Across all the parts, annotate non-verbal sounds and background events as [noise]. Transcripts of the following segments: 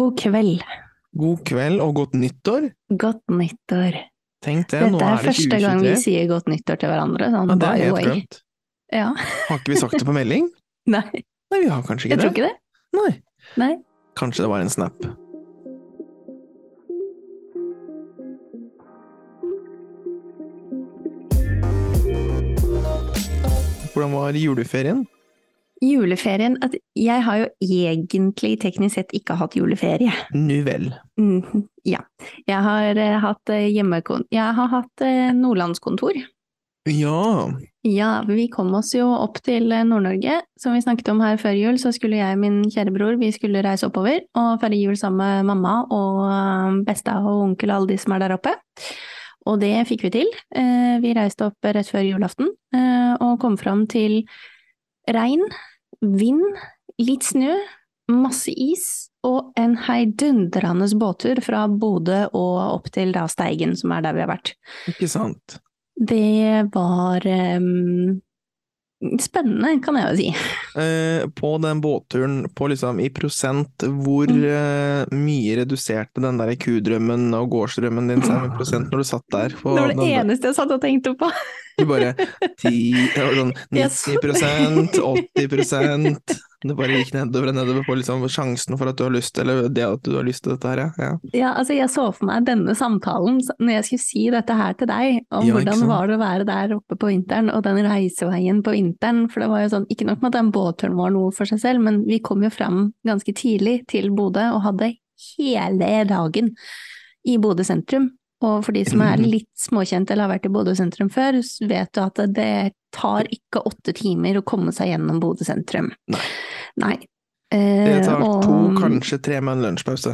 God kveld. God kveld og godt nyttår. Godt nyttår. Tenk det, nå er er det første gang vi sier godt nyttår til hverandre. Sånn, Ja, det er helt glemt. Ja. Har ikke vi sagt det på melding? [laughs] Nei, Nei, vi har kanskje jeg ikke tror det. ikke det. Nei. Nei. Kanskje det var en snap. Hvordan var juleferien? Juleferien at Jeg har jo egentlig teknisk sett ikke hatt juleferie. Nu vel. Mm, ja. Jeg har uh, hatt eh, hjemmekon... Jeg har hatt uh, nordlandskontor. Ja. Ja, vi kom oss jo opp til Nord-Norge. Som vi snakket om her før jul, så skulle jeg og min kjære bror vi skulle reise oppover og feire jul sammen med mamma og besta og onkel og alle de som er der oppe. Og det fikk vi til. Vi reiste opp rett før julaften og kom fram til regn, vind, litt snø, masse is og en heidundrende båttur fra Bodø og opp til da Steigen, som er der vi har vært. Ikke sant. Det var em, spennende, kan jeg jo si. Eh, på den båtturen, på liksom i prosent, hvor Mm. eh, mye reduserte den der kudrømmen og gårdsdrømmen din seg med prosent når du satt der? På Det var det eneste jeg satt og tenkte på. Du bare 10, det var sånn [laughs] 90 80 Det bare gikk nedover og nedover på liksom sjansen for at du har lyst, eller det at du har lyst til dette her, ja. ja. Altså jeg så for meg denne samtalen når jeg skulle si dette her til deg, om Ja, hvordan var det å være der oppe på vinteren, og den reiseveien på vinteren, for det var jo sånn, ikke nok med at den båtturen var noe for seg selv, men vi kom jo fram ganske tidlig til Bodø og hadde hele dagen i Bodø sentrum. Og for de som er [clears throat] litt småkjente eller har vært i Bodø sentrum før, vet du at det tar ikke åtte timer å komme seg gjennom Bodø sentrum. Nei. Nei. Det Eh, tar og- to, kanskje tre med en lunsjpause.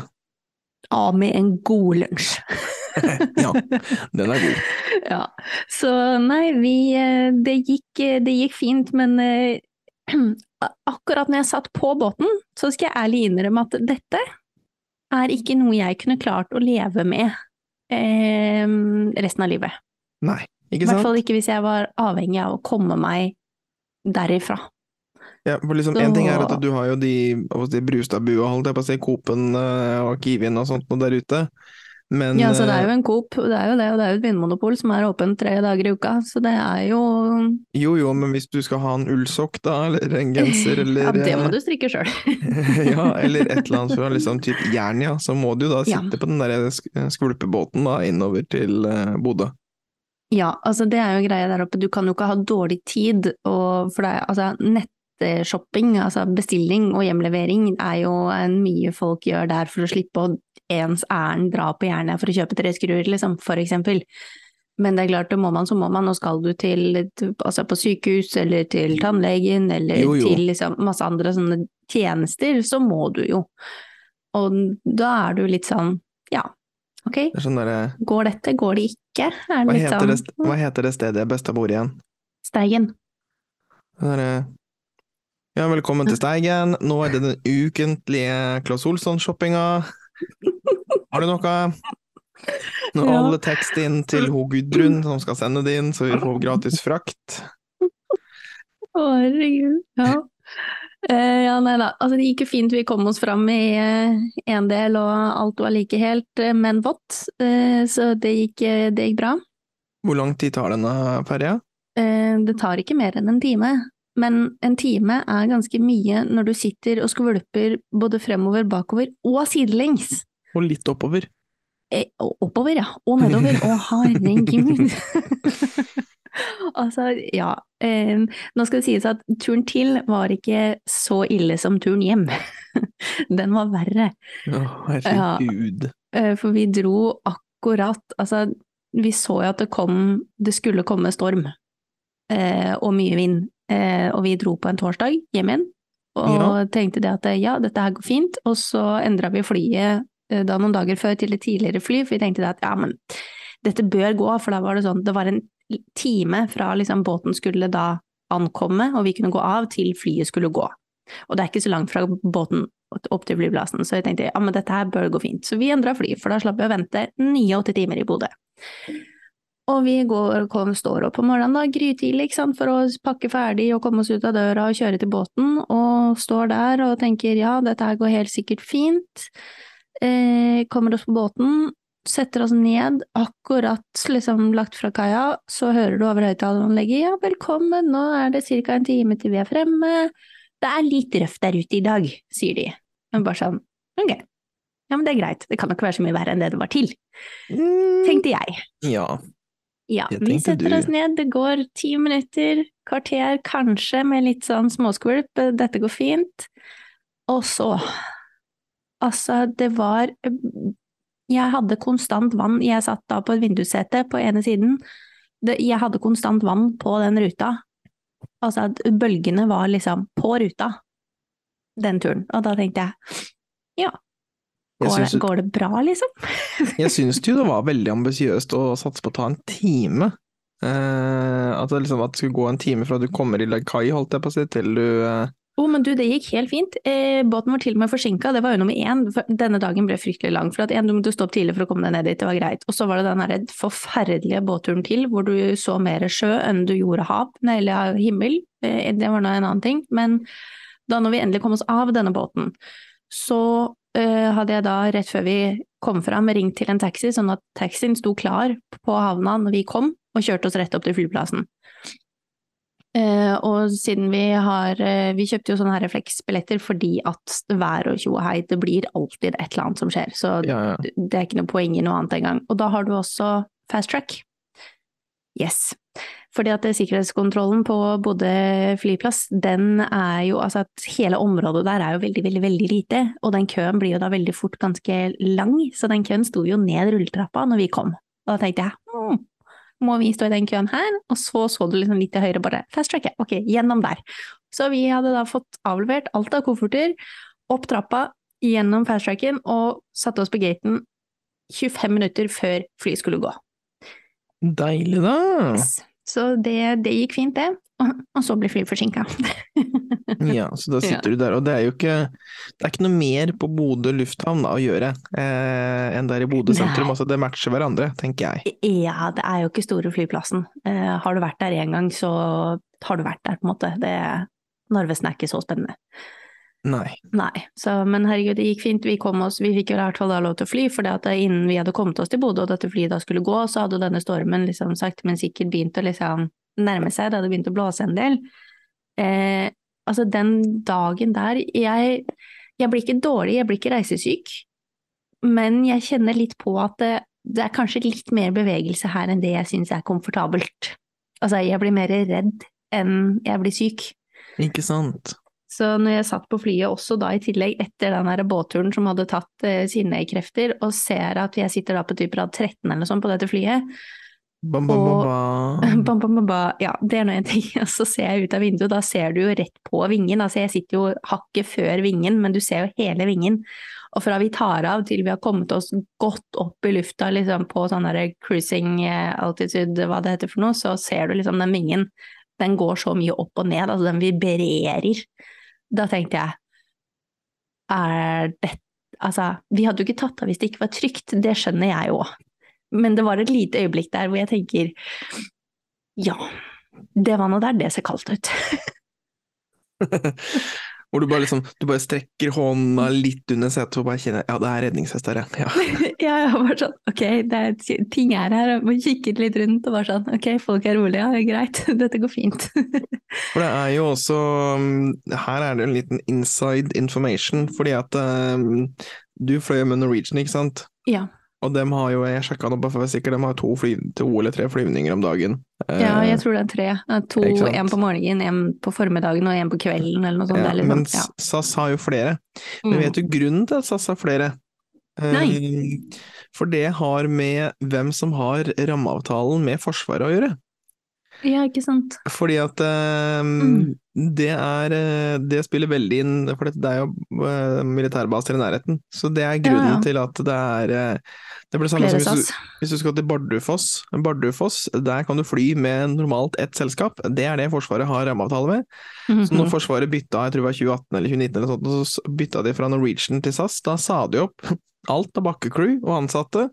Ja, med en god lunsj. [laughs] Ja, den er god. [laughs] Ja, så nei, vi, eh, det gikk, eh, det gikk fint, men eh, [clears throat] akkurat når jeg satt på båten, så skal jeg ærlig innrømme at dette er ikke noe jeg kunne klart å leve med eh, resten av livet. Nei, I hvert fall ikke hvis jeg var avhengig av å komme meg derifra. Ja, for liksom, en ting er at du har jo de, de Brustadbua, holdt jeg på å si, Coop-en eh, og Kiwien og sånt der ute. Men Ja, så det er eh, jo en Coop, det er jo det, og det er jo et vinmonopol som er åpent tre dager i uka, så det er jo jo jo, men hvis du skal ha en ullsokk da, eller en genser, [laughs] eller Ja, det må eh, du strikke sjøl. [laughs] ja, [laughs] eller et eller annet fra liksom typ Jernia, så må du da Ja. sitte på den der skvulpebåten da, innover til eh, Bodø. Ja, altså det er jo greia der oppe, du kan jo ikke ha dårlig tid, og for det er altså nettshopping, altså bestilling og hjemlevering er jo en mye folk gjør der for å slippe å ens ærend dra på Jernia for å kjøpe tre skruer, liksom, for eksempel. Men det er klart, det må man så må man, og skal du til altså på sykehus eller til tannlegen eller Jo, jo. til liksom masse andre sånne tjenester, så må du jo. Og da er du litt sånn, ja, ok, Det sånn der, går dette, går det ikke? Det hva, heter det, sånn, hva heter det stedet jeg best bor igjen? Steigen. Det derre Ja, velkommen til Steigen. Nå er det den ukentlige Claes Olsson-shoppinga. Har du noe? Nå Ja. alle tekst inn til ho Gudrun som skal sende det inn, så vi får gratis frakt. Å, herregud. Ja. Eh, ja, nei da. Altså, det gikk jo fint. Vi kom oss fram i én del, og alt var like helt, eh, men vått. Eh, så det gikk, eh, det gikk bra. Hvor lang tid tar denne ferja? Eh, det tar ikke mer enn en time. Men en time er ganske mye når du sitter og skvulper både fremover, bakover og sidelengs. Og litt oppover. Eh, oppover, ja. Og nedover. Å, herregud. [laughs] [laughs] altså, ja. Eh, nå skal det sies at turen til var ikke så ille som turen hjem. [laughs] Den var verre. Å, herregud. Eh, for vi dro akkurat Altså, vi så jo at det kom Det skulle komme storm. Eh, og mye vind. Eh, og vi dro på en torsdag hjem igjen. Og Ja. tenkte det at ja, dette her går fint. Og så endra vi flyet eh, da noen dager før til et tidligere fly, for vi tenkte det at ja, men dette bør gå, for da var det sånn, det var en time fra liksom båten skulle da ankomme, og vi kunne gå av, til flyet skulle gå. Og det er ikke så langt fra båten opp til flyplassen, så jeg tenkte ja, men dette her bør gå fint. Så vi endra fly, for da slapp vi å vente 89 timer i Bodø. Og vi går, kom, står opp om morgenen da, grytidlig, for å pakke ferdig og komme oss ut av døra og kjøre til båten, og står der og tenker ja, dette her går helt sikkert fint. Eh, kommer oss på båten, setter oss ned, akkurat liksom lagt fra kaia, så hører du over høyttaleranlegget ja, velkommen, nå er det ca. en time til vi er fremme. Det er litt røft der ute i dag, sier de. Men bare sånn, ok, ja men det er greit, det kan jo ikke være så mye verre enn det det var til, tenkte jeg. Ja. Ja, vi setter du. oss ned, det går ti minutter, kvarter kanskje, med litt sånn småskvulp, dette går fint. Og så, altså, det var Jeg hadde konstant vann, jeg satt da på et vindussete på ene siden, det, jeg hadde konstant vann på den ruta. Altså, at bølgene var liksom på ruta den turen, og da tenkte jeg, ja, går, det, går det bra, liksom? [laughs] jeg syns jo det var veldig ambisiøst å satse på å ta en time. Eh, at, det liksom, at det skulle gå en time fra du kommer i kai, holdt jeg på å si, til du eh, oh, men du, det gikk helt fint. Eh, båten var til og med forsinka, det var jo nummer én. Denne dagen ble fryktelig lang, for at en, du måtte stå opp tidlig for å komme deg ned dit, det var greit. Og så var det den derre forferdelige båtturen til, hvor du så mer sjø enn du gjorde hav, eller himmel. Eh, det var nå en annen ting. Men da når vi endelig kom oss av denne båten, så hadde jeg da, rett før vi kom fram, ringt til en taxi, sånn at taxien sto klar på havna når vi kom, og kjørte oss rett opp til flyplassen. Eh, og siden vi har eh, Vi kjøpte jo sånne her refleksbilletter fordi at vær og tjo og hei, det blir alltid et eller annet som skjer. Så Ja, ja. det er ikke noe poeng i noe annet engang. Og da har du også fast track. Yes. Fordi at sikkerhetskontrollen på Bodø flyplass, den er jo Altså at hele området der er jo veldig, veldig, veldig lite. Og den køen blir jo da veldig fort ganske lang, så den køen sto jo ned rulletrappa når vi kom. Og da tenkte jeg hm, må vi stå i den køen her? Og så så du liksom litt til høyre, bare fast track, ok, gjennom der. Så vi hadde da fått avlevert alt av kofferter, opp trappa, gjennom fast tracken, og satte oss på gaten 25 minutter før flyet skulle gå. Deilig, da! Yes. Så det, det gikk fint, det. Og, og så ble flyet forsinka. [laughs] Ja, så da sitter du der, og det er jo ikke Det er ikke noe mer på Bodø lufthavn da, å gjøre eh, enn der i Bodø sentrum. Altså, det matcher hverandre, tenker jeg. ja, det er jo ikke store flyplassen. Eh, har du vært der én gang, så har du vært der, på en måte. Det, Narvesen er ikke så spennende. Nei. Nei, så, men herregud, det gikk fint. Vi kom oss, vi fikk jo i hvert fall da lov til å fly, for innen vi hadde kommet oss til Bodø og dette flyet da skulle gå, så hadde denne stormen liksom sakte, men sikkert begynt å liksom nærme seg, det hadde begynt å blåse en del. Eh, altså den dagen der, jeg, jeg blir ikke dårlig, jeg blir ikke reisesyk, men jeg kjenner litt på at det, det er kanskje litt mer bevegelse her enn det jeg syns er komfortabelt. Altså, jeg blir mer redd enn jeg blir syk. Ikke sant? Så når jeg satt på flyet også da i tillegg etter den der båtturen som hadde tatt eh, sine krefter, og ser at jeg sitter da på type rad 13 eller noe sånt på dette flyet, Bam, bam, bam, Og- bam. [laughs] bam, bam, bam, bam, ja, det er nå en ting, [laughs] og så ser jeg ut av vinduet, da ser du jo rett på vingen, altså jeg sitter jo hakket før vingen, men du ser jo hele vingen, og fra vi tar av til vi har kommet oss godt opp i lufta, liksom på sånn der cruising eh, altitude, hva det heter for noe, så ser du liksom den vingen, den går så mye opp og ned, altså den vibrerer. Da tenkte jeg, er det, altså, vi hadde jo ikke tatt av hvis det ikke var trygt, det skjønner jeg jo. Men det var et lite øyeblikk der hvor jeg tenker, ja, det vannet der, det ser kaldt ut. [laughs] [laughs] Hvor du bare liksom Du bare strekker hånda litt under setet og bare kjenner Ja, det er redningsvest her, ja. [laughs] ja. jeg var bare sånn, ok, det er, ting er her, og kikket litt rundt og bare sånn, ok, folk er rolige, ja, greit, [laughs] dette går fint. [laughs] For det er jo også um, Her er det en liten inside information, fordi at um, du fløy med Norwegian, ikke sant? ja. Og dem har jo, jeg sjekka nå bare for å være sikker, de har to, fly, to eller tre flyvninger om dagen. ja, Eh, jeg tror det er tre. Det er To, én en på morgenen, en på formiddagen og en på kvelden, eller noe sånt. ja, liksom, mens ja. SAS har jo flere. Men Mm. vet du grunnen til at SAS har flere? Nei. Um, For det har med hvem som har rammeavtalen med Forsvaret å gjøre. ja, ikke sant. Fordi at um, Mm. det er eh, Det spiller veldig inn, for det er jo militærbaser i nærheten. Så det er grunnen Ja, ja. til at det er eh, Det blir samme som hvis du, hvis du skal til Bardufoss. Bardufoss, der kan du fly med normalt ett selskap. Det er det Forsvaret har rammeavtale med. Så når Mhm. Forsvaret bytta, jeg tror det var 2018 eller 2019 eller sånt, så bytta de fra Norwegian til SAS, da sa de opp [laughs] alt av bakkecrew og ansatte. Mm,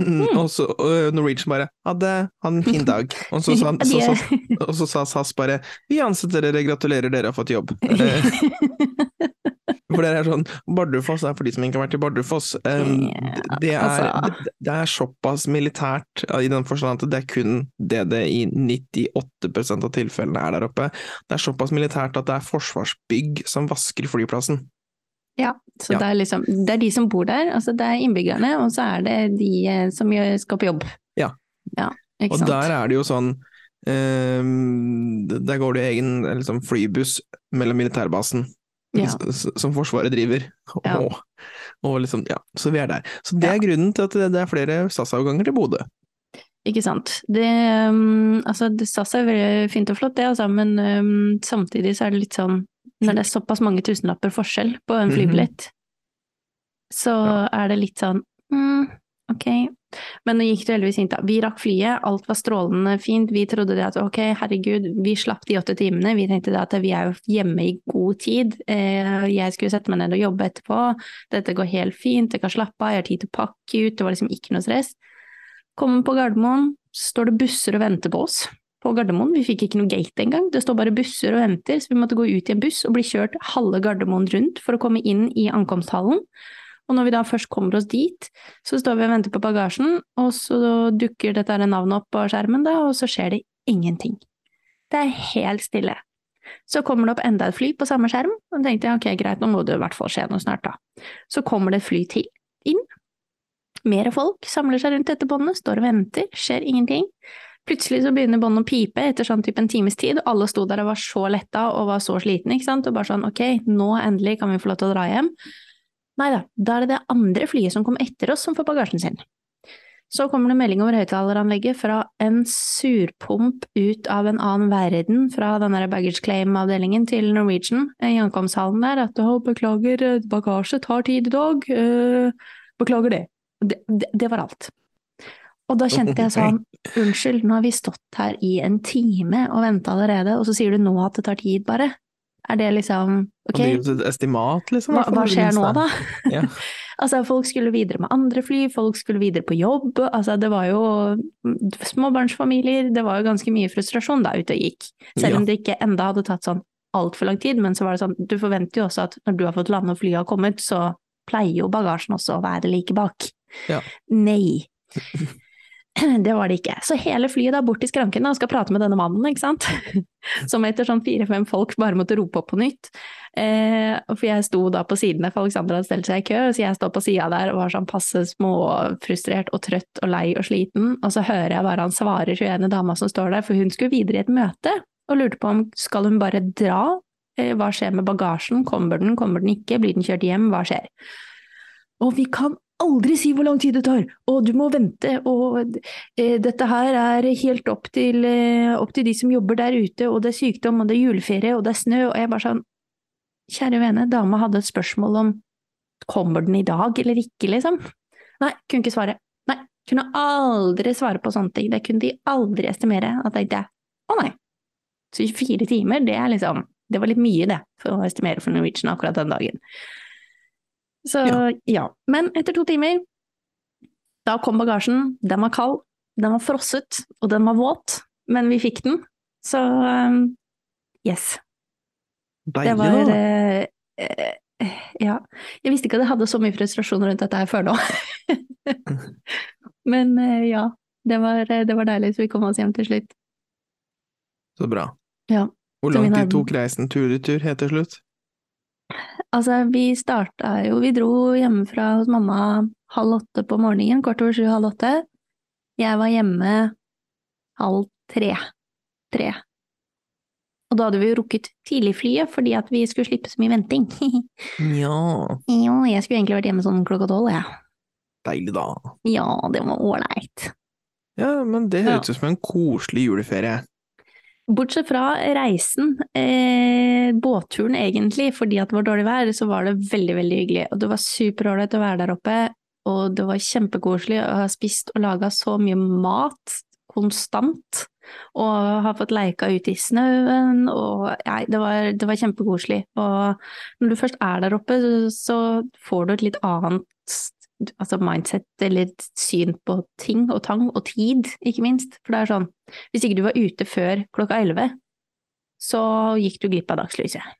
Mm. Og så og Norwegian bare 'hadde ha en fin dag'. Og så, [laughs] sa, så, så, og så sa SAS bare 'vi ansetter dere, gratulerer, dere har fått jobb'. [laughs] For det er sånn, Bardufoss er for de som ikke har vært i Bardufoss. Um, det, er, altså. det, er såpass militært i den forstand at det er kun det det i 98% av tilfellene er der oppe. Det er såpass militært at det er forsvarsbygg som vasker flyplassen. Ja, så Ja. Det, er liksom, det er de som bor der, altså det er innbyggerne, og så er det de eh, som gjør, skal på jobb. Ja. ja Og sant? der er det jo sånn um, Der går det egen liksom, flybuss mellom militærbasen Ja. som Forsvaret driver. Ja. Og, og liksom, ja, så vi er der. Så det er grunnen til at det, er flere SAS-avganger til Bodø. Ikke sant. Det, um, altså, det SAS er veldig fint og flott, det, altså, men um, samtidig så er det litt sånn Når det er såpass mange tusenlapper forskjell på en Mhm. flybillett, så Ja. er det litt sånn mm, ok. Men nå gikk det heldigvis da. Vi rakk flyet, alt var strålende fint. Vi trodde det at ok, herregud, vi slapp de åtte timene. Vi tenkte det at vi er jo hjemme i god tid. Eh, jeg skulle sette meg ned og jobbe etterpå. Dette går helt fint, jeg kan slappe av, jeg har tid til å pakke ut. Det var liksom ikke noe stress. Kommer på Gardermoen, står det busser og venter på oss. På Gardermoen, vi fikk ikke noe gate engang, det står bare busser og venter, så vi måtte gå ut i en buss og bli kjørt halve Gardermoen rundt for å komme inn i ankomsthallen. Og når vi da først kommer oss dit, så står vi og venter på bagasjen, og så dukker dette navnet opp på skjermen, da, og så skjer det ingenting. Det er helt stille. Så kommer det opp enda et fly på samme skjerm, og da tenkte jeg ok, greit, nå må det i hvert fall skje noe snart, da. Så kommer det et fly til inn. Mere folk samler seg rundt dette båndet, står og venter, skjer ingenting. Plutselig så begynner båndet å pipe etter sånn type en times tid, og alle sto der og var så letta og var så slitne, ikke sant, og bare sånn ok, nå endelig kan vi få lov til å dra hjem. Nei da, da er det det andre flyet som kom etter oss som får bagasjen sin. Så kommer det melding over høyttaleranlegget fra en surpomp ut av en annen verden fra den der baggage claim-avdelingen til Norwegian i ankomsthallen der at å, beklager, eh, bagasje tar tid i dag, uh, beklager det. Det, det. det var alt. Og da kjente jeg sånn, [laughs] unnskyld, nå har vi stått her i en time og venta allerede, og så sier du nå at det tar tid, bare. Er det liksom, ok, Det et estimat, liksom. hva, hva skjer nå da? Ja. [laughs] Altså, folk skulle videre med andre fly, folk skulle videre på jobb, altså det var jo småbarnsfamilier, det var jo ganske mye frustrasjon da ute og gikk. Selv om Ja. det ikke enda hadde tatt sånn altfor lang tid, men så var det sånn, du forventer jo også at når du har fått lande og flyet har kommet, så pleier jo bagasjen også å være like bak. Ja. Nei. [laughs] [clears throat] Det var det ikke. Så hele flyet da bort til skranken og skal prate med denne mannen, ikke sant. [laughs] Som etter sånn fire-fem folk bare måtte rope opp på nytt. Eh, for jeg sto da på sidene, for Alexander hadde stelt seg i kø, så jeg står på sida der og var sånn passe småfrustrert og trøtt og lei og sliten, og så hører jeg bare han svarer til ene dama som står der, for hun skulle videre i et møte, og lurte på om skal hun bare dra, eh, hva skjer med bagasjen, kommer den, kommer den ikke, blir den kjørt hjem, hva skjer? Og vi kan aldri si hvor lang tid det tar, og du må vente, og eh, dette her er helt opp til, eh, opp til de som jobber der ute, og det er sykdom, og det er juleferie, og det er snø, og jeg bare sånn, kjære vene, dama hadde et spørsmål om kommer den i dag eller ikke, liksom? Nei, kunne ikke svare. Nei, kunne aldri svare på sånne ting, det kunne de aldri estimere. Da tenkte jeg, å nei, så 24 timer, det er liksom, det var litt mye det, for å estimere for Norwegian akkurat den dagen. Så ja. Ja. Men etter to timer, da kom bagasjen, den var kald, den var frosset, og den var våt, men vi fikk den. Så um, yes. Det var eh, eh, Ja. Jeg visste ikke at jeg hadde så mye frustrasjon rundt dette her før nå. [laughs] Men eh, ja, det var, det var deilig, så vi kom oss hjem til slutt. Så bra. Ja. Hvor lang tid tok reisen tur-retur helt til slutt? Altså, vi starta jo Vi dro hjemmefra hos mamma halv åtte på morgenen, kvart over sju, halv åtte. Jeg var hjemme halv tre. Tre. Og da hadde vi jo rukket tidligflyet fordi at vi skulle slippe så mye venting. [laughs] Ja, jo, jeg skulle egentlig vært hjemme sånn klokka tolv, jeg. deilig da. Ja, det var ålreit. Ja, men det høres ut som en koselig juleferie. Bortsett fra reisen, eh, båtturen egentlig, fordi at det var dårlig vær, så var det veldig, veldig hyggelig. Og det var superålreit å være der oppe, og det var kjempekoselig å ha spist og laga så mye mat konstant. Og har fått leika ute i snøen, og nei, det var, det var kjempekoselig. Og når du først er der oppe, så får du et litt annet altså mindset eller syn på ting og tang, og tid, ikke minst. For det er sånn, hvis ikke du var ute før klokka elleve, så gikk du glipp av dagslyset.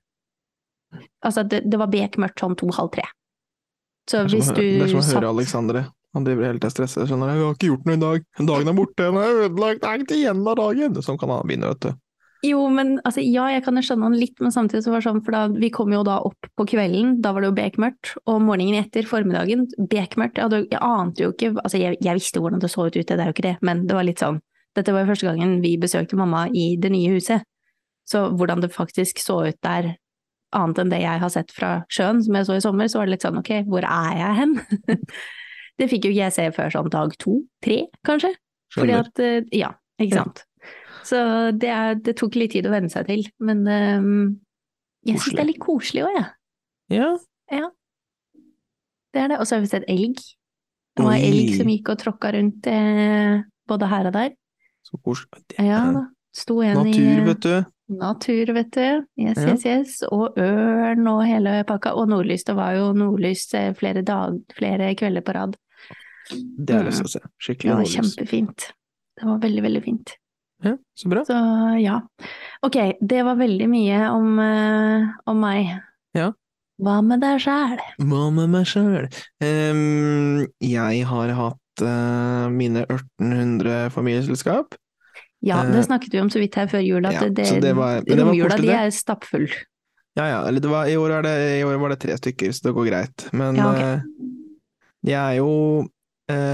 Altså, det, det var bekmørkt sånn to-halv tre. Så hvis du det er som å høre Alexandre. Han driver hele tiden stresset. Skjønner du. 'Jeg har ikke gjort noe i dag. Dagen er borte. Den er ødelagt. Det er ikke igjen av dagen.' Sånn kan han begynne, vet du. Jo, men altså, ja, jeg kan jo skjønne han litt, men samtidig så var det sånn, for da, vi kom jo da opp på kvelden, da var det jo bekmørkt, og morgenen etter, formiddagen, bekmørkt. Jeg, jeg ante jo ikke, altså jeg, jeg visste hvordan det så ut ute, det er jo ikke det, men det var litt sånn, dette var jo første gangen vi besøkte mamma i det nye huset, så hvordan det faktisk så ut der, annet enn det jeg har sett fra sjøen, som jeg så i sommer, så var det litt sånn, ok, hvor er jeg hen? [laughs] det fikk jo ikke jeg se før sånn dag to, tre, kanskje? Fordi Skjønner. at, eh, ja, ikke sant. Så det, er, det tok litt tid å venne seg til, men um, jeg syns det er litt koselig òg, jeg. Ja. Det er det. Og så har vi sett elg. Det var elg som gikk og tråkka rundt eh, både her og der. Så koselig. Det Ja er da. Sto en Natur, i vet du. natur, vet du. Yes, Ja. yes, yes. Og ørn og hele pakka. Og nordlys. Det var jo nordlys eh, flere, dag, flere kvelder på rad. Det jeg lyst til å se. Det var nordlys. kjempefint. Det var veldig, veldig fint. Ja, så bra. Så ja. Ok, det var veldig mye om, uh, om meg. Ja. Hva med deg sjæl? Hva med meg sjøl? jeg har hatt uh, mine 1800 familieselskap. Ja, Eh, det snakket vi om så vidt her før jul, at ja, det, det var- romjula di er stappfull. Ja ja, eller det var, i, år er det, i år var det tre stykker, så det går greit. Men Ja, ok. eh, jeg er jo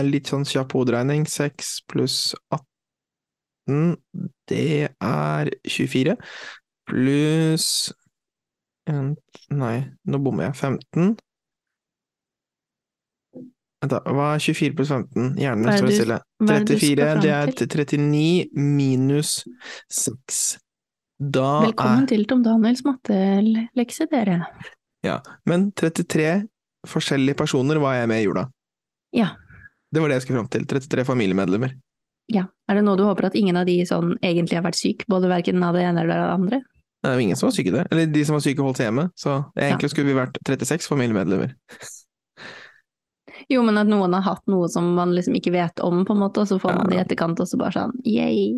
litt sånn kjapp hoderegning. 6 pluss 18, det er 24. Pluss Nei, nå bommer jeg. 15. Vent da, hva er 24 pluss 15? Hjernen er står stille. hva er det du skal 34, det er 39 minus 6. Da er Velkommen til Tom Daniels mattelekse, dere. Ja, men 33 forskjellige personer var jeg med i jula. Ja. Det var det jeg skulle fram til. 33 familiemedlemmer. Ja. Er det noe du håper at ingen av de sånn egentlig har vært syk, både verken av det ene eller det andre? Det er jo ingen som var syke der. Eller de som var syke, holdt seg hjemme. Så egentlig skulle vi vært 36 familiemedlemmer. Jo, men at noen har hatt noe som man liksom ikke vet om, på en måte, og så får man det i etterkant, og så bare sånn yay.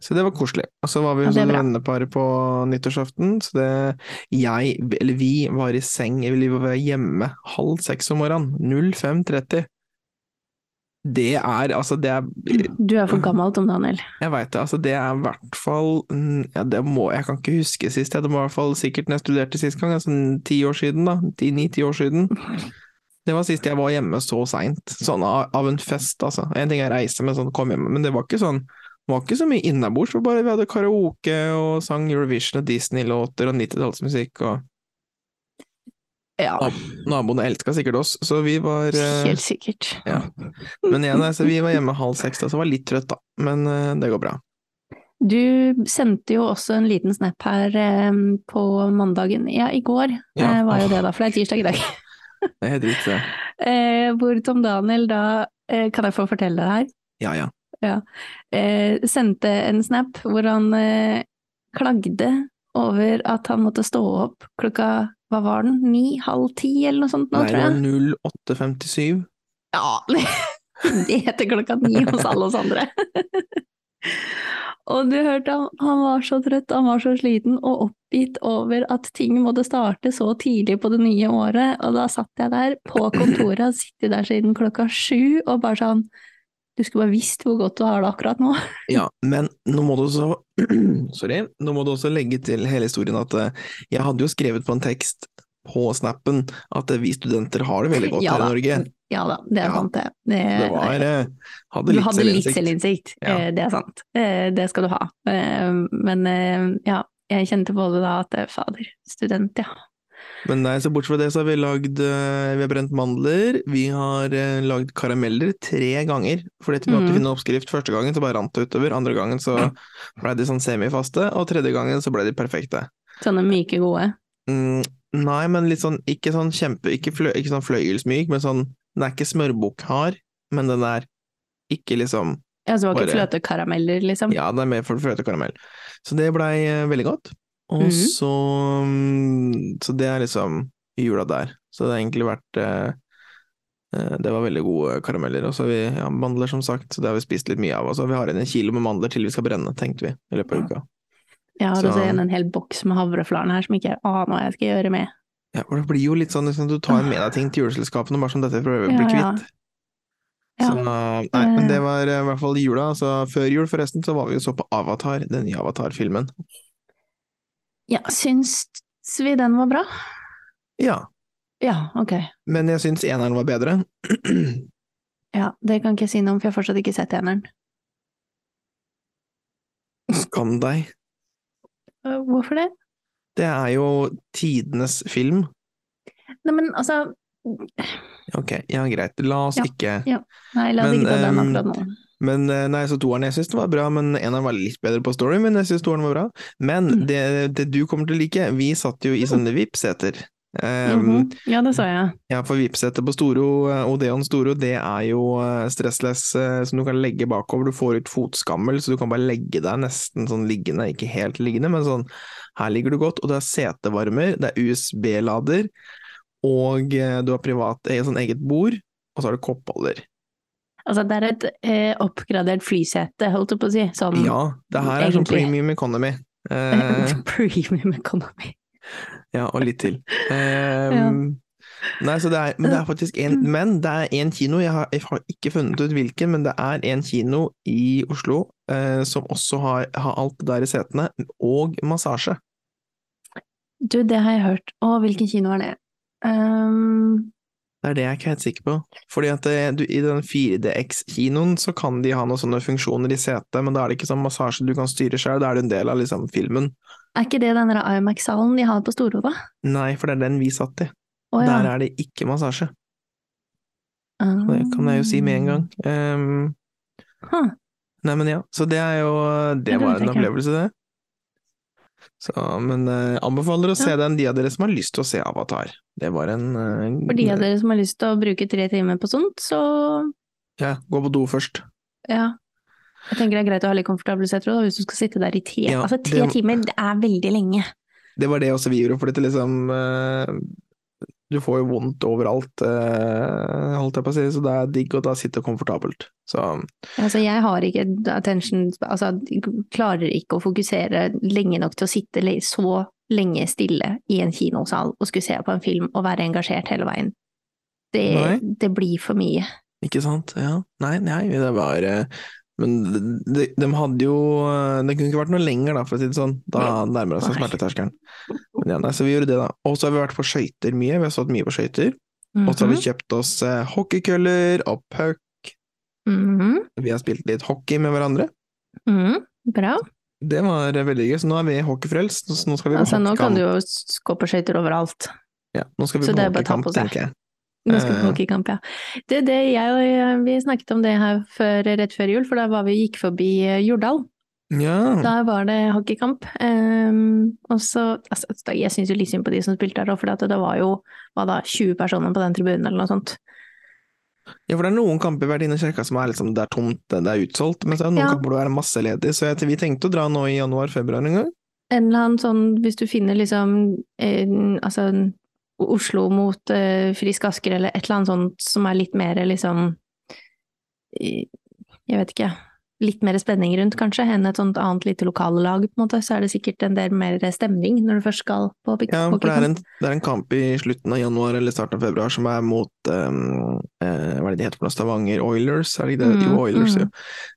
Så det var koselig. Og så var vi Ja, hos ja, venneparet vennepar på nyttårsaften, så det Jeg, eller vi, var i seng, eller vi var hjemme halv seks om morgenen. 05.30. Det er altså, det er Du er for gammel, Tom Daniel. Jeg veit det, altså det er i hvert fall ja, det må, Jeg kan ikke huske sist, det må i hvert fall sikkert når jeg studerte sist gang, altså ti år siden, da. Ni-ti år siden. Det var sist jeg var hjemme så seint, sånn av, av en fest, altså. En ting er reise, men sånn kom hjem, men det var ikke sånn det var ikke så mye innabords, bare vi hadde karaoke og sang Eurovision og Disney-låter og 90-tallsmusikk, og Ja, naboene elska sikkert oss, så vi var eh, helt sikkert. ja. Men igjen, altså, vi var hjemme halv seks, da, så var litt trøtt, da. Men eh, det går bra. Du sendte jo også en liten snap her eh, på mandagen, ja, i går Ja. var jo det da, for det er tirsdag i dag. [laughs] Det er helt riktig. [laughs] Hvor Tom Daniel da, kan jeg få fortelle det her, Ja, ja. eh, sendte en snap hvor han klagde over at han måtte stå opp klokka, hva var den, ni, halv ti eller noe sånt nå, Nei, det tror var jeg. 0857. Ja, [laughs] det heter klokka ni hos alle oss andre. Og du hørte han, han var så trøtt, han var så sliten og oppgitt over at ting måtte starte så tidlig på det nye året, og da satt jeg der på kontoret, og sittet der siden klokka sju, og bare sånn, du skulle bare visst hvor godt du har det akkurat nå. [laughs] Ja, men nå må du også [clears throat] Sorry. Nå må du også legge til hele historien at eh, jeg hadde jo skrevet på en tekst på snappen at eh, vi studenter har det veldig godt Ja her i. Norge. Ja da, det er Ja. sant det. det Det var eh, Hadde du litt hadde litt selvinnsikt. Ja. det er sant. Det skal du ha. Men ja, jeg kjente på det da at fader, student, ja. Men nei, så bortsett fra det så har vi lagd eh, Vi har brent mandler, vi har eh, lagd karameller tre ganger. Fordi vi måtte Mm. finne oppskrift første gangen, så bare rant det utover. Andre gangen så ble de sånn semifaste, og tredje gangen så ble de perfekte. Sånne myke, gode. Mm, nei, men litt sånn, ikke sånn kjempe, ikke, flø, ikke sånn fløyelsmyk, men sånn, den er ikke smørbukkhard, men den er ikke liksom, Ja, så det var ikke Bare- fløtekarameller, liksom. ja, den er mer for fløtekaramell. Så det blei eh, veldig godt. Og Mhm. så, mm, så det er liksom jula der. Så det har egentlig vært, eh, eh, det var veldig gode karameller. Og så har vi, ja, mandler som sagt, så det har vi spist litt mye av. Og så vi har igjen en kilo med mandler til vi skal brenne, tenkte vi, i løpet av uka. Jeg har Så- også igjen en hel boks med havreflaren her som ikke jeg aner hva jeg skal gjøre med. Ja, for det blir jo litt sånn liksom, du tar med deg ting til juleselskapene bare som dette prøver å bli Ja, ja. kvitt. Ja. Så, nei, men det var eh, i hvert fall jula. Så før jul forresten, så var vi jo så på Avatar, den nye Avatar-filmen. Ja, syns vi den var bra? Ja, Ja, ok. men jeg syns eneren var bedre. [clears throat] Ja, det kan ikke jeg si noe om, for jeg har fortsatt ikke sett eneren. Skam deg. Øh, Hvorfor det? Det er jo tidenes film. Nei, men altså Ok, ja greit, la oss Ja. ikke Nei, la oss Men, ikke ta den ehm, akkurat nå. Men eh, nei, så toeren jeg syns den var bra, men eneren var litt bedre på story, men jeg syns toeren var bra. Men Mm. det, det du kommer til å like, vi satt jo i sånne VIP-seter. Um, Mhm. Ja, det sa jeg. Ja, for VIP-setet på Storo, eh, Odeon Storo, det er jo eh, stressless som du kan legge bakover. Du får ut fotskammel, så du kan bare legge deg nesten sånn liggende, ikke helt liggende, men sånn her ligger du godt. Og det er setevarmer, det er USB-lader, og du har privat sånn eget bord, og så har du koppholder. Altså, det er et eh, oppgradert flysete, holdt jeg på å si. Sånn Ja, det her er sånn premium economy. [laughs] Eh, premium economy. ja, og litt til. Um, [laughs] Ja. Nei, så det er, men det er faktisk en, men det er en kino, jeg har, jeg har ikke funnet ut hvilken, men det er en kino i Oslo eh, som også har, har alt det der i setene, og massasje. Du, det har jeg hørt. Å, hvilken kino er det? Um, Det er det jeg er ikke helt sikker på. Fordi at det, du, i den 4DX-kinoen så kan de ha noen sånne funksjoner i setet, men da er det ikke sånn massasje du kan styre sjøl, da er det en del av liksom filmen. er ikke det den IMAX-salen de har på Storo. Nei, for det er den vi satt i. Oh, ja. Der er det ikke massasje. Um... Det kan jeg jo si med en gang. Um, Huh. Nei, men ja, så det er jo Det det var en opplevelse, det. Så, men jeg anbefaler å se den, de av dere som har lyst til å se Avatar. Det var en eh, For de av dere som har lyst til å bruke tre timer på sånt, så Ja, gå på do først. ja. Jeg tenker det er greit å ha litt komfortable seter hvis du skal sitte der i tre Ja, Altså, tre det- timer, det er veldig lenge. Det var det også vi gjorde, for det liksom eh, Du får jo vondt overalt, eh, holdt jeg på å si, så det er digg å da sitte komfortabelt. Så Altså, jeg har ikke attention Altså, klarer ikke å fokusere lenge nok til å sitte så lenge stille i en kinosal og skulle se på en film og være engasjert hele veien. Det, det blir for mye. Ikke sant? Ja. Nei, nei, det var eh, Men de, de hadde jo eh, Det kunne ikke vært noe lenger, da, for å si det sånn. Da nærmer det seg smerteterskelen. Ja, nei, så vi gjorde det, da. Og så har vi vært på skøyter mye. Vi har stått mye på skøyter. Og så har vi Mhm. kjøpt oss eh, hockeykøller og puck. Mhm. Vi har spilt litt hockey med hverandre. Mm, Bra. Det var eh, veldig gøy. Så nå er vi hockeyfrelst. Så nå skal vi på Altså, nå kan du jo gå på skøyter overalt. Ja, nå skal vi Så på er hockeykamp, tenker jeg. Nå skal vi på Eh. hockeykamp, ja. Det, det, jeg og jeg, vi snakket om det her før, rett før jul, for da var vi gikk forbi eh, Jordal. Ja. Da var det hockeykamp. Um, og så altså, Jeg syns jo litt synd på de som spilte der for det var jo da, 20 personer på den tribunen eller noe sånt. ja, for det er noen kamper i Verdiene kirka som er liksom, det er tomt, det er utsolgt. Men så er det noen Ja. kamper hvor det er masse ledig. Så jeg, vi tenkte å dra nå i januar-februar en gang. En eller annen sånn, hvis du finner liksom eh, altså Oslo mot eh, Frisk Asker eller et eller annet sånt som er litt mer liksom Jeg vet ikke. Litt mer spenning rundt, kanskje, enn et sånt annet lite lokallag, på en måte. Så er det sikkert en del mer stemning når du først skal på pick Ja, for det er, en, det er en kamp i slutten av januar eller starten av februar som er mot um, eh, Hva er det de heter for noe? Stavanger Oilers? Er det ikke det? Mm, jo, Oilers, mm. jo.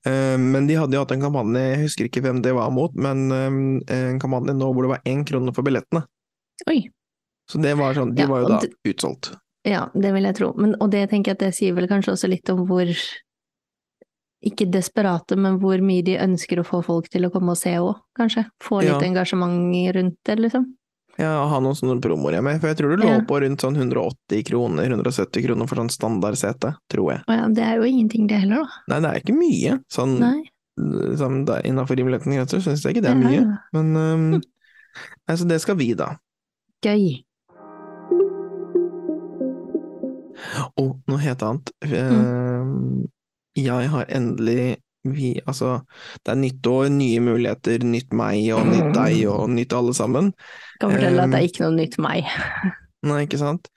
Eh, men de hadde jo hatt en kampanje, jeg husker ikke hvem det var mot, men um, en kampanje nå hvor det var én krone for billettene. Oi. Så det var sånn, de Ja, var jo da utsolgt. Ja, det vil jeg tro. Men, og det tenker jeg at det sier vel kanskje også litt om hvor ikke desperate, men hvor mye de ønsker å få folk til å komme og se òg, kanskje. Få litt Ja. engasjement rundt det, liksom. Ja, ha noen sånne promoer hjemme, for jeg tror du lå Ja. på rundt sånn 180 kroner, 170 kroner for sånn standardsete, tror jeg. Ja, det er jo ingenting det heller, da. Nei, det er ikke mye, sånn, sånn der innenfor rimelighetens grenser, syns jeg ikke det er mye. ja. Men um, altså, det skal vi, da. Gøy. Og noe helt annet. Mm. Eh, Jeg har endelig vi, altså, det er nytt år, nye muligheter, nytt meg og nytt deg og nytt alle sammen. Kan fortelle at det Um, er ikke noe nytt meg. [laughs] Nei, ikke sant?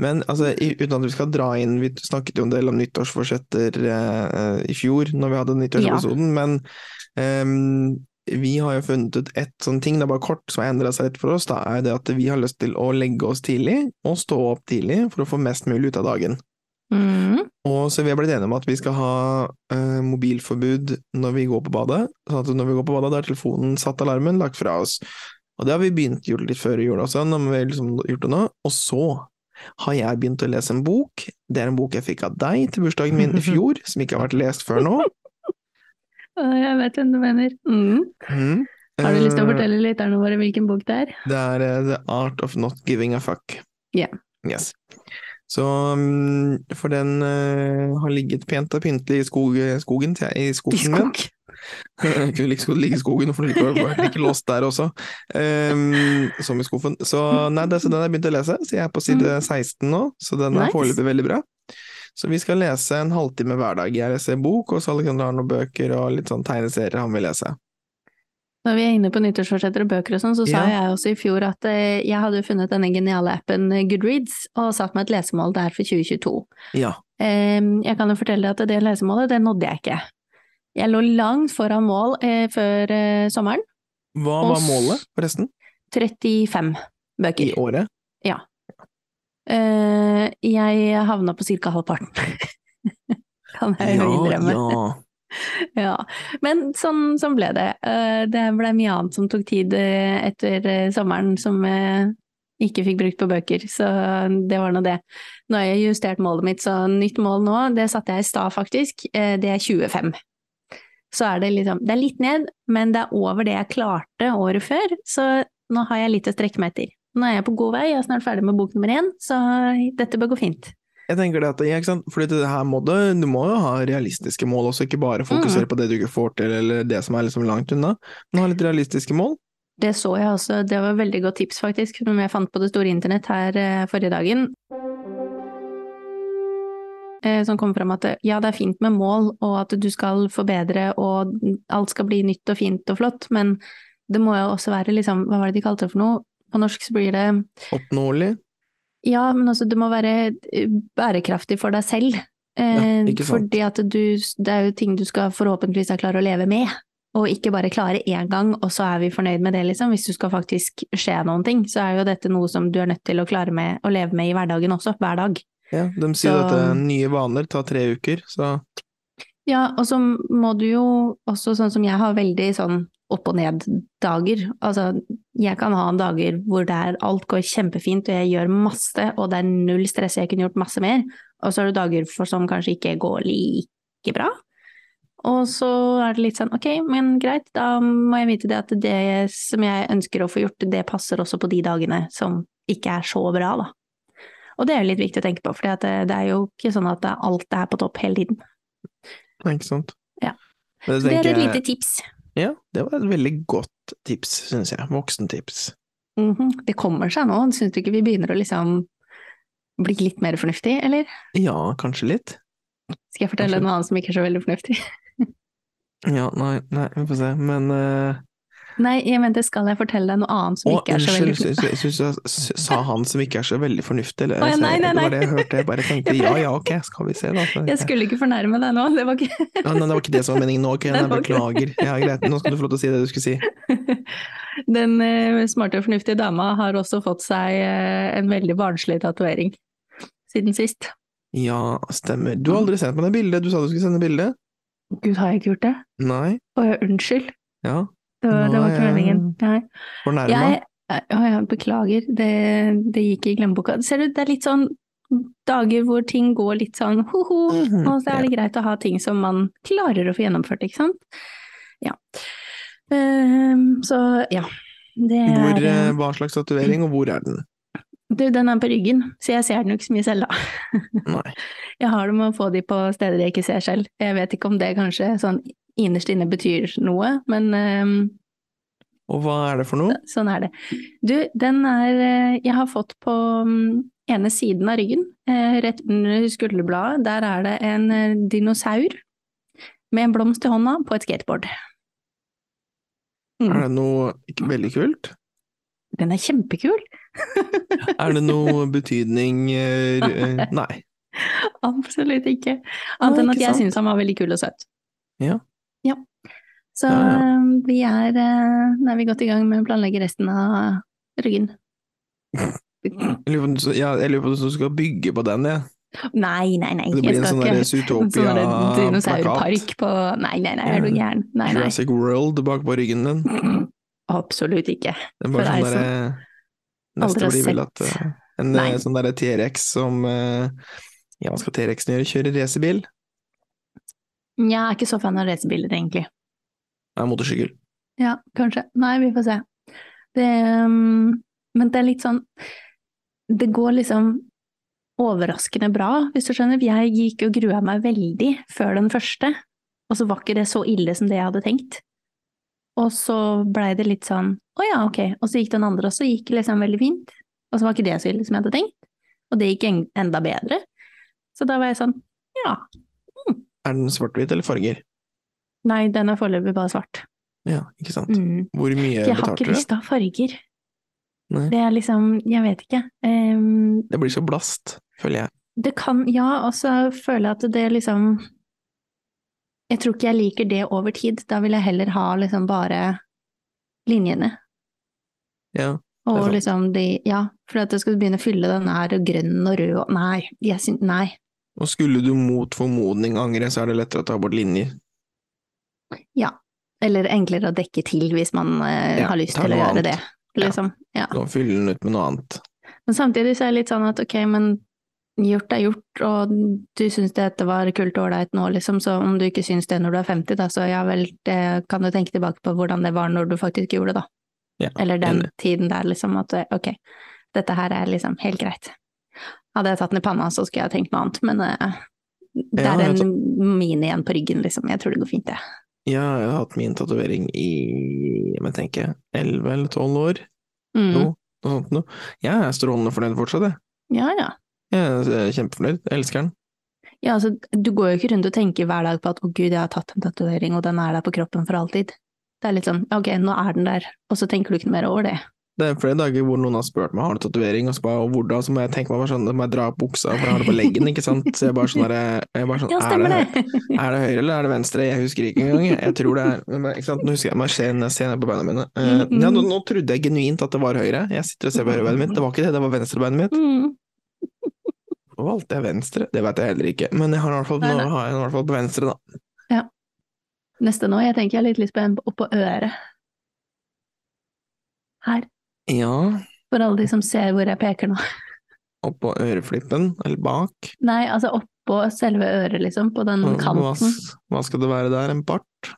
Men altså, uten at vi skal dra inn Vi snakket jo en del om nyttårsforsetter uh, i fjor, når vi hadde nyttårsepisoden, men um, vi har jo funnet ut ett sånn ting, det er bare kort, som har endra seg litt for oss, da er det at vi har lyst til å legge oss tidlig, og stå opp tidlig, for å få mest mulig ut av dagen. Mm. Og så vi har blitt enige om at vi skal ha eh, mobilforbud når vi går på badet. Sånn at når vi går på badet, da er telefonen satt alarmen, lagt fra oss. Og det har vi begynt gjort litt før i jula også, når vi liksom gjort det nå. Og så har jeg begynt å lese en bok. Det er en bok jeg fikk av deg til bursdagen min i fjor, [laughs] som ikke har vært lest før nå. Jeg vet hvem du mener. Mm. Mm. Har du lyst til å Eh, fortelle lytterne våre hvilken bok det er? Det er uh, The Art of Not Giving a Fuck. Ja. Yes. Så mm, For den uh, har ligget pent og pyntelig i skog, skogen til jeg, i I skogen min. skog. [laughs] Kunne like godt ligge i skogen, for det var ikke låst der også, Um, som i skuffen. Så nei, det, så den har jeg begynt å lese, så jeg er på side 16 nå, så den er Nice. foreløpig veldig bra. Så vi skal lese en halvtime hver dag. Jeg leser bok, og så Alexander har noen bøker og litt sånn tegneserier han vil lese. Når vi er inne på nyttårsforsetter og bøker og sånn, så sa Ja. jeg også i fjor at eh, jeg hadde funnet denne geniale appen eh, Goodreads, og satt meg et lesemål der for 2022. Ja. Jeg kan jo fortelle deg at det lesemålet, det nådde jeg ikke. Jeg lå langt foran mål eh, før sommeren. Hva var målet, forresten? 35 bøker. I året? Ja. Jeg havna på ca. halvparten. [laughs] kan jeg jo innrømme. ja. [laughs] Ja, men sånn, sånn ble det. Eh, Det ble mye annet som tok tid eh, etter eh, sommeren som jeg ikke fikk brukt på bøker, så det var nå det. Nå har jeg justert målet mitt, så nytt mål nå, det satte jeg i stad faktisk, det er 25. Så er det liksom, det er litt ned, men det er over det jeg klarte året før, så nå har jeg litt å strekke meg etter. Nå er jeg på god vei, jeg er snart ferdig med bok nummer én, så dette bør gå fint. Jeg tenker det at, ja, ikke sant? Fordi det her må du, du må jo ha realistiske mål også, ikke bare fokusere Mm. på det du ikke får til, eller det som er liksom langt unna, men ha litt realistiske mål. Det så jeg også, det var et veldig godt tips faktisk, som jeg fant på det store internett her eh, forrige dagen. Eh, Som kom fram at ja, det er fint med mål, og at du skal forbedre, og alt skal bli nytt og fint og flott, men det må jo også være liksom, hva var det de kalte det for noe? På norsk så blir det Oppnåelig. Ja, men altså, det må være eh, bærekraftig for deg selv. Eh, sant. fordi at du, det er jo ting du skal forhåpentligvis klare å leve med, og ikke bare klare én gang, og så er vi fornøyd med det, liksom. Hvis du skal faktisk skje noen ting, så er jo dette noe som du er nødt til å klare med å leve med i hverdagen også, hver dag. Ja, de sier jo at nye vaner tar tre uker, så Ja, og så må du jo også, sånn som jeg har veldig sånn opp og ned-dager. Altså, jeg kan ha dager hvor det er, alt går kjempefint, og jeg gjør masse, og det er null stress, jeg kunne gjort masse mer. Og så er det dager for som kanskje ikke går like bra. Og så er det litt sånn, ok, men greit, da må jeg vite det at det som jeg ønsker å få gjort, det passer også på de dagene som ikke er så bra, da. Og det er jo litt viktig å tenke på, for det, det er jo ikke sånn at alt er på topp hele tiden. Nei, ikke sant. Ja. Det, det er et lite tips. Ja, det var et veldig godt tips, syns jeg. Voksentips. Mhm, Det kommer seg nå, syns du ikke vi begynner å liksom bli litt mer fornuftig, eller? Ja, kanskje litt. Skal jeg fortelle Kanskje. noe annet som ikke er så veldig fornuftig? [laughs] Ja, nei, nei, vi får se. Men eh, Nei, jeg mente skal jeg fortelle deg noe annet som ikke er så veldig fornuftig? sa han som ikke er så veldig fornuftig, eller? Ja, nei, nei, Det var det jeg hørte, jeg bare [laughs] tenkte ja ja, ok, skal vi se da. [laughs] Jeg skulle ikke fornærme deg nå, det var ikke ja, nei, det var ikke det som var meningen nå, ok, [laughs] jeg nei, det beklager. Ja, greit, nå skal du få lov til å si det du skulle si. Den eh, smarte og fornuftige dama har også fått seg eh, en veldig barnslig tatovering siden sist. Ja, stemmer. Du har aldri sendt meg det bildet, du sa du skulle sende bilde? Gud, har jeg ikke gjort det? Nei? Å unnskyld. Ja, Det var, det var ikke meningen. Nei. fornærma? Å ja, beklager, det, det gikk i glemmeboka. Ser du, det er litt sånn dager hvor ting går litt sånn ho-ho, Mhm, og så er det greit å ha ting som man klarer å få gjennomført, ikke sant? Ja. Um, så ja. Det Hvor, er eh, hva slags tatovering, og hvor er den? Du, den er på ryggen, så jeg ser den jo ikke så mye selv, da. Nei. [laughs] Jeg har det med å få de på steder jeg ikke ser selv. Jeg vet ikke om det kanskje sånn innerst inne betyr noe, men um, Og hva er det for noe? Sånn er det. Du, den er eh, Jeg har fått på mm, ene siden av ryggen, eh, rett under skulderbladet, der er det en eh, dinosaur med en blomst i hånda på et skateboard. Mm. Er det noe ikke veldig kult? Den er kjempekul! [laughs] Er det noe betydning [laughs] Nei. Absolutt ikke. Annet enn at jeg syns han var veldig kul og søt. Ja. Ja. Så Ja, ja. eh, vi er eh, Nå er vi godt i gang med å planlegge resten av ryggen. Jeg lurer på ja, om du skal bygge på den, jeg. Nei, nei, nei. Det blir jeg en skal sånn der Sånn Zootopia-plakat. dinosaurpark på Nei, nei, nei, er du gæren? Nei, nei. Jurassic World bak på ryggen din. [clears throat] Absolutt ikke. Det er bare For sånn derre aldri Neste blir vel at eh, en Nei. eh, sånn derre T-rex som eh, Ja, hva skal T-rexen gjøre? Kjøre racerbil? Jeg er ikke så fan av racerbiler, egentlig. Det er motorsykkel. Ja, kanskje. Nei, vi får se. Det, um, men det er litt sånn Det går liksom overraskende bra, hvis du skjønner. Jeg gikk og grua meg veldig før den første, og så var ikke det så ille som det jeg hadde tenkt. Og så blei det litt sånn å ja, ok. Og så gikk den andre, også, gikk liksom veldig fint. Og så var ikke det så ille som jeg hadde tenkt. Og det gikk enda bedre. Så da var jeg sånn ja. Er den svart-hvit eller farger? Nei, den er foreløpig bare svart. Ja, ikke sant. Mm. Hvor mye Jeg har ikke lyst til å ha farger. Nei. Det er liksom, jeg vet ikke. Um, Det blir så blast, føler jeg. det kan, ja, og så føler jeg at det liksom Jeg tror ikke jeg liker det over tid. Da vil jeg heller ha liksom bare linjene. Ja. Og liksom de Ja, for at jeg skal begynne å fylle den her grønn og rød og Nei, jeg syns Nei. Og skulle du mot formodning angre, så er det lettere å ta bort linjer. Ja. Eller enklere å dekke til hvis man eh, Ja, har lyst til å gjøre annet. det. Liksom. Ja. Du kan fylle den ut med noe annet. Men samtidig så er det litt sånn at ok, men gjort er gjort, og du syns dette var kult og ålreit nå, liksom, så om du ikke syns det når du er 50, da, så ja vel, det kan du tenke tilbake på hvordan det var når du faktisk gjorde det, da. Ja, Eller den enig. tiden der, liksom, at ok, dette her er liksom helt greit. Hadde jeg tatt den i panna, så skulle jeg tenkt noe annet, men uh, det Ja, er en mini igjen på ryggen, liksom. Jeg tror det går fint, det. Ja, jeg har hatt min tatovering i jeg tenker tenke, 11 eller 12 år. Mm. No, noe sånt noe. Jeg er strålende fornøyd fortsatt, jeg. Ja, ja. Jeg er kjempefornøyd. Jeg elsker den. Ja, altså, du går jo ikke rundt og tenker hver dag på at å gud, jeg har tatt en tatovering, og den er der på kroppen for alltid. Det er litt sånn, ok, nå er den der, og så tenker du ikke mer over det. Det er flere dager hvor noen har spurt meg har du tatovering, og så bare og hvordan, så må jeg tenke meg bare sånn, må jeg dra opp buksa, for jeg har det på leggen, ikke sant. Så jeg bare sånn jeg, jeg bare sånn, Ja, er det, er det høyre eller er det venstre? Jeg husker ikke engang. Jeg, tror det er ikke sant? Nå husker jeg, meg jeg se ned- på beina mine. Mm, mm. ja, nå, nå trodde jeg genuint at det var høyre. Jeg sitter og ser på høyrebeinet mitt. Det var ikke det, det var venstrebeinet mitt. Mm. Nå valgte jeg venstre, det vet jeg heller ikke. Men jeg har i hvert fall, nå har jeg den i hvert fall på venstre, da. Ja. Neste nå, jeg tenker jeg har litt lyst på en oppå øret. Her, Ja, for alle de som ser hvor jeg peker nå. oppå øreflippen, eller bak. Nei, altså oppå selve øret, liksom, på den kanten. Hva, hva skal det være der? En bart?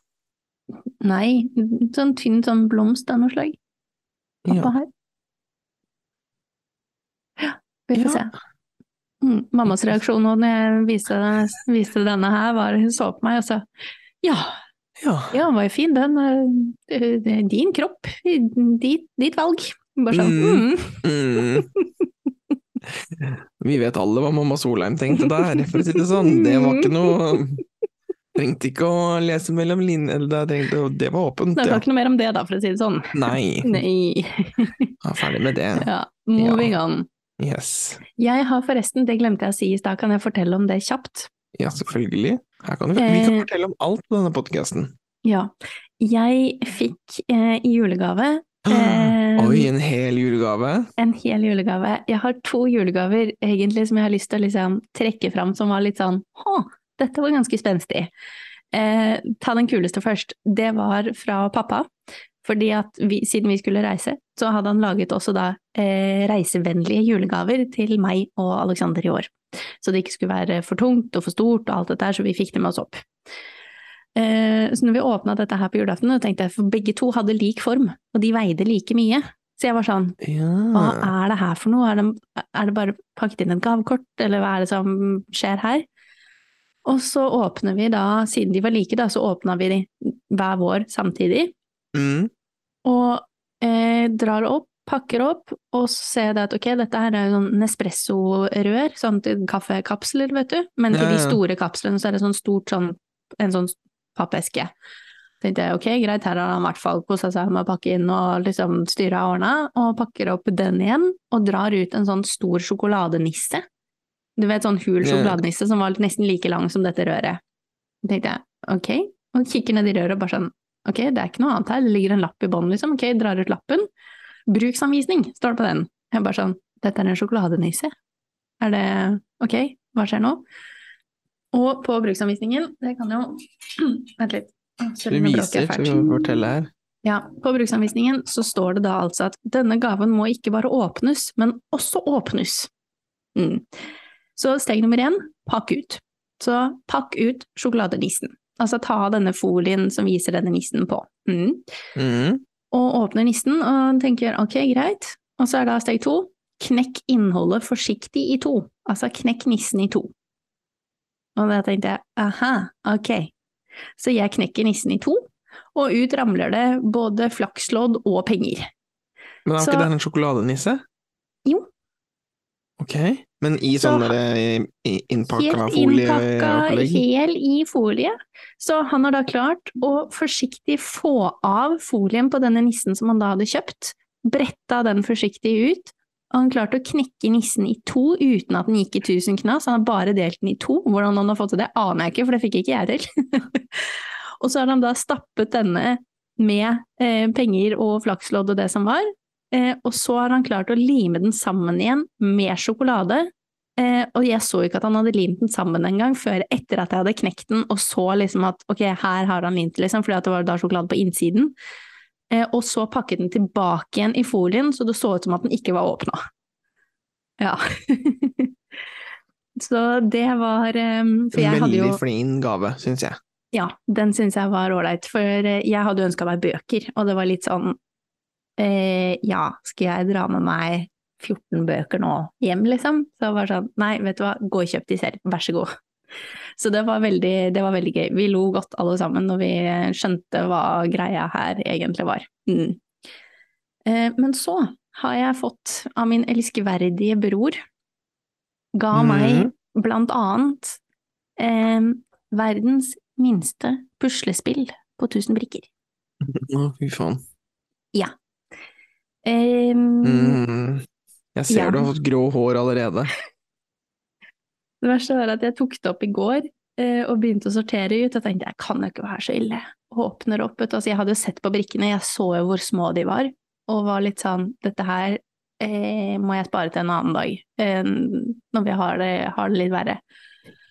Nei, sånn tynn sånn blomst av noe slag. Oppå Ja. her. Ja, vi får Ja. se. Mm, mammas reaksjon nå når jeg viste, viste denne her, var hun så på meg og sa ja, ja. ja, den var jo fin den, eh, din kropp, ditt, ditt valg. Bare sånn, Mm. mm. Mm. Vi vet alle hva mamma Solheim tenkte der, for å si det sånn. Det var ikke noe Trengte ikke å lese mellom linjene, det, det var åpent. Det var ikke noe mer om det da, for å si det sånn. Nei, Nei. er ferdig med det. Ja, moving on. Yes. Jeg har forresten, det glemte jeg å si i stad, kan jeg fortelle om det kjapt? Ja, selvfølgelig. Kan vi, vi kan Eh. fortelle om alt på denne podkasten. Ja. Jeg fikk eh, i julegave eh, Oi, en hel julegave. en hel julegave. Jeg har to julegaver egentlig som jeg har lyst til å liksom trekke fram som var litt sånn Å, dette var ganske spenstig. Eh, ta den kuleste først. Det var fra pappa. Fordi at vi, siden vi skulle reise, så hadde han laget også da eh, reisevennlige julegaver til meg og Alexander i år. Så det ikke skulle være for tungt og for stort og alt dette her, så vi fikk det med oss opp. Eh, så når vi åpna dette her på julaften, tenkte jeg for begge to hadde lik form, og de veide like mye. Så jeg var sånn, hva er det her for noe? Er det, er det bare pakket inn et gavekort, eller hva er det som skjer her? Og så åpner vi da, siden de var like, da, så åpna vi de hver vår samtidig. Mm. Og eh, drar opp, pakker opp, og så ser jeg at ok, dette her er jo sånn Nespresso-rør, sånn til kaffekapsler, vet du. Men til Ja, de store kapslene så er det sånn stort sånn, en sånn pappeske. Tenkte jeg ok, greit, her har han i hvert fall kosa seg med å pakke inn og liksom styre og årene, og pakker opp den igjen, og drar ut en sånn stor sjokoladenisse. Du vet sånn hul sjokoladenisse som var nesten like lang som dette røret. Tenkte jeg ok, og kikker ned i røret og bare sånn Ok, det er ikke noe annet her, det ligger en lapp i bånn, liksom. Ok, drar ut lappen. Bruksanvisning står det på den. Jeg bare sånn, dette er en sjokoladenisse. Er det ok, hva skjer nå? Og på bruksanvisningen, det kan jo [clears throat] Vent litt. Du viser til å fortelle her. Ja, på bruksanvisningen så står det da altså at denne gaven må ikke bare åpnes, men også åpnes. Mm. Så steg nummer én, pakk ut. Så pakk ut sjokoladenissen. Altså ta av denne folien som viser denne nissen på. Mm. Mm. Og åpner nissen og tenker ok, greit. Og så er da steg to, knekk innholdet forsiktig i to. Altså knekk nissen i to. Og da tenkte jeg aha, ok. Så jeg knekker nissen i to, og ut ramler det både flakslodd og penger. Men er Så- ikke det en sjokoladenisse? Jo. Ok, men i Så- sånn derre innpakka Helt innpakka, hel i folie. Så han har da klart å forsiktig få av folien på denne nissen som han da hadde kjøpt, bretta den forsiktig ut, han klarte å knekke nissen i to uten at den gikk i tusen knas, han har bare delt den i to. Hvordan han har fått til det, aner jeg ikke, for det fikk ikke jeg til. [laughs] og så har han da stappet denne med eh, penger og flakslodd og det som var, eh, og så har han klart å lime den sammen igjen med sjokolade, Eh, og jeg så ikke at han hadde limt den sammen engang, før etter at jeg hadde knekt den og så liksom at ok, her har han limt liksom, fordi det var da sjokolade på innsiden. Eh, og så pakket den tilbake igjen i folien, så det så ut som at den ikke var åpna. Ja. [laughs] så det var eh, For jeg hadde jo Veldig flin gave, syns jeg. ja, den syns jeg var ålreit, for eh, jeg hadde ønska meg bøker, og det var litt sånn eh, Ja, skal jeg dra med meg 14 bøker nå hjem, liksom? Så det var sånn, nei, vet du hva, gå og kjøp de selv, vær så god. Så det var veldig, det var veldig gøy. Vi lo godt alle sammen når vi skjønte hva greia her egentlig var. Mm. Eh, men så har jeg fått av min elskverdige bror, ga meg Mhm. blant annet eh, verdens minste puslespill på 1000 brikker. Å, fy faen. Eh, Mm. Jeg ser Ja. du har fått grå hår allerede. Det verste var at jeg tok det opp i går eh, og begynte å sortere ut. Jeg tenkte jeg kan jo ikke være så ille. Og åpner opp. Altså, jeg hadde jo sett på brikkene, jeg så jo hvor små de var. Og var litt sånn dette her eh, må jeg spare til en annen dag, eh, når vi har det, har det litt verre.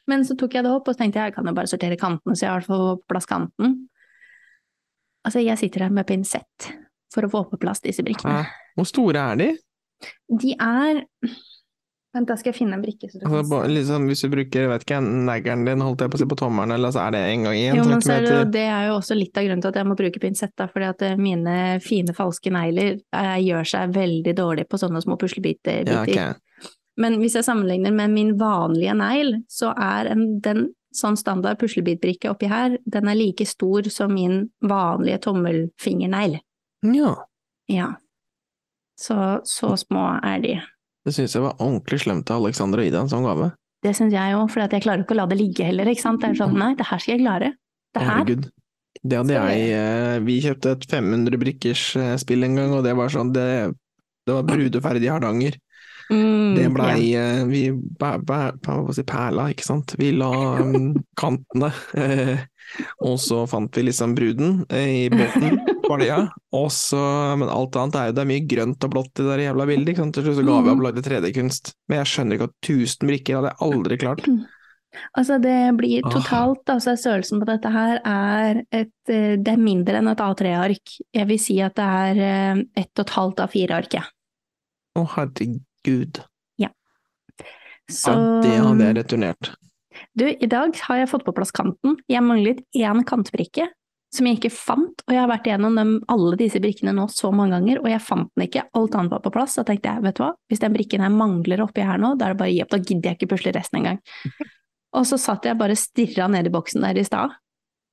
Men så tok jeg det opp og tenkte jeg jeg kan jo bare sortere kantene, så jeg har fått på plass kanten. Altså, jeg sitter her med pinsett for å få på plass disse brikkene. Hæ? Hvor store er de? De er Vent, da skal jeg finne en brikke. Så du Altså, kan liksom, hvis du bruker vet ikke, neglen din, holdt jeg på å si, på tommelen, eller så er det en gang i en Jo, men centimeter er det, det er jo også litt av grunnen til at jeg må bruke pinsett, da, fordi at eh, mine fine, falske negler eh, gjør seg veldig dårlig på sånne små puslebiter. Ja, okay. Men hvis jeg sammenligner med min vanlige negl, så er en, den sånn standard puslebitbrikke oppi her, den er like stor som min vanlige tommelfingernegl. Ja. Ja. Så, så små er de. Det syns jeg var ordentlig slemt av Alexander deg en sånn gave. Det syns jeg jo, for jeg klarer ikke å la det ligge heller, ikke sant. Det er sånn, nei, det her skal jeg klare. Det her. Herregud. Det hadde jeg eh, Vi kjøpte et 500 brikkers eh, spill en gang, og det var sånn Det, det var brudeferdig i Hardanger. Mm, Det blei ja. eh, Vi si, perla, ikke sant. Vi la um, kantene, [laughs] og så fant vi liksom bruden eh, i båten balja. [laughs] Og så Men alt annet er jo Det er mye grønt og blått i det der jævla bildet, ikke sant. Til slutt så ga vi Mhm. opp og lagde 3D-kunst. Men jeg skjønner ikke at 1000 brikker hadde jeg aldri klart. [clears throat] Altså det blir totalt, altså størrelsen på dette her er et, eh, det er mindre enn et A3-ark. Jeg vil si at det er Et ett og et halvt A4-ark, ja. Å, herregud. Så Ja, det hadde jeg returnert. Du, i dag har jeg fått på plass kanten. Jeg manglet én kantbrikke som jeg ikke fant, og jeg har vært igjennom dem, alle disse brikkene nå så mange ganger, og jeg fant den ikke. Alt annet var på plass. Da tenkte jeg, vet du hva, hvis den brikken her mangler oppi her nå, da er det bare å gi opp, da gidder jeg ikke pusle resten engang. [laughs] Og så satt jeg bare stirra ned i boksen der i stad,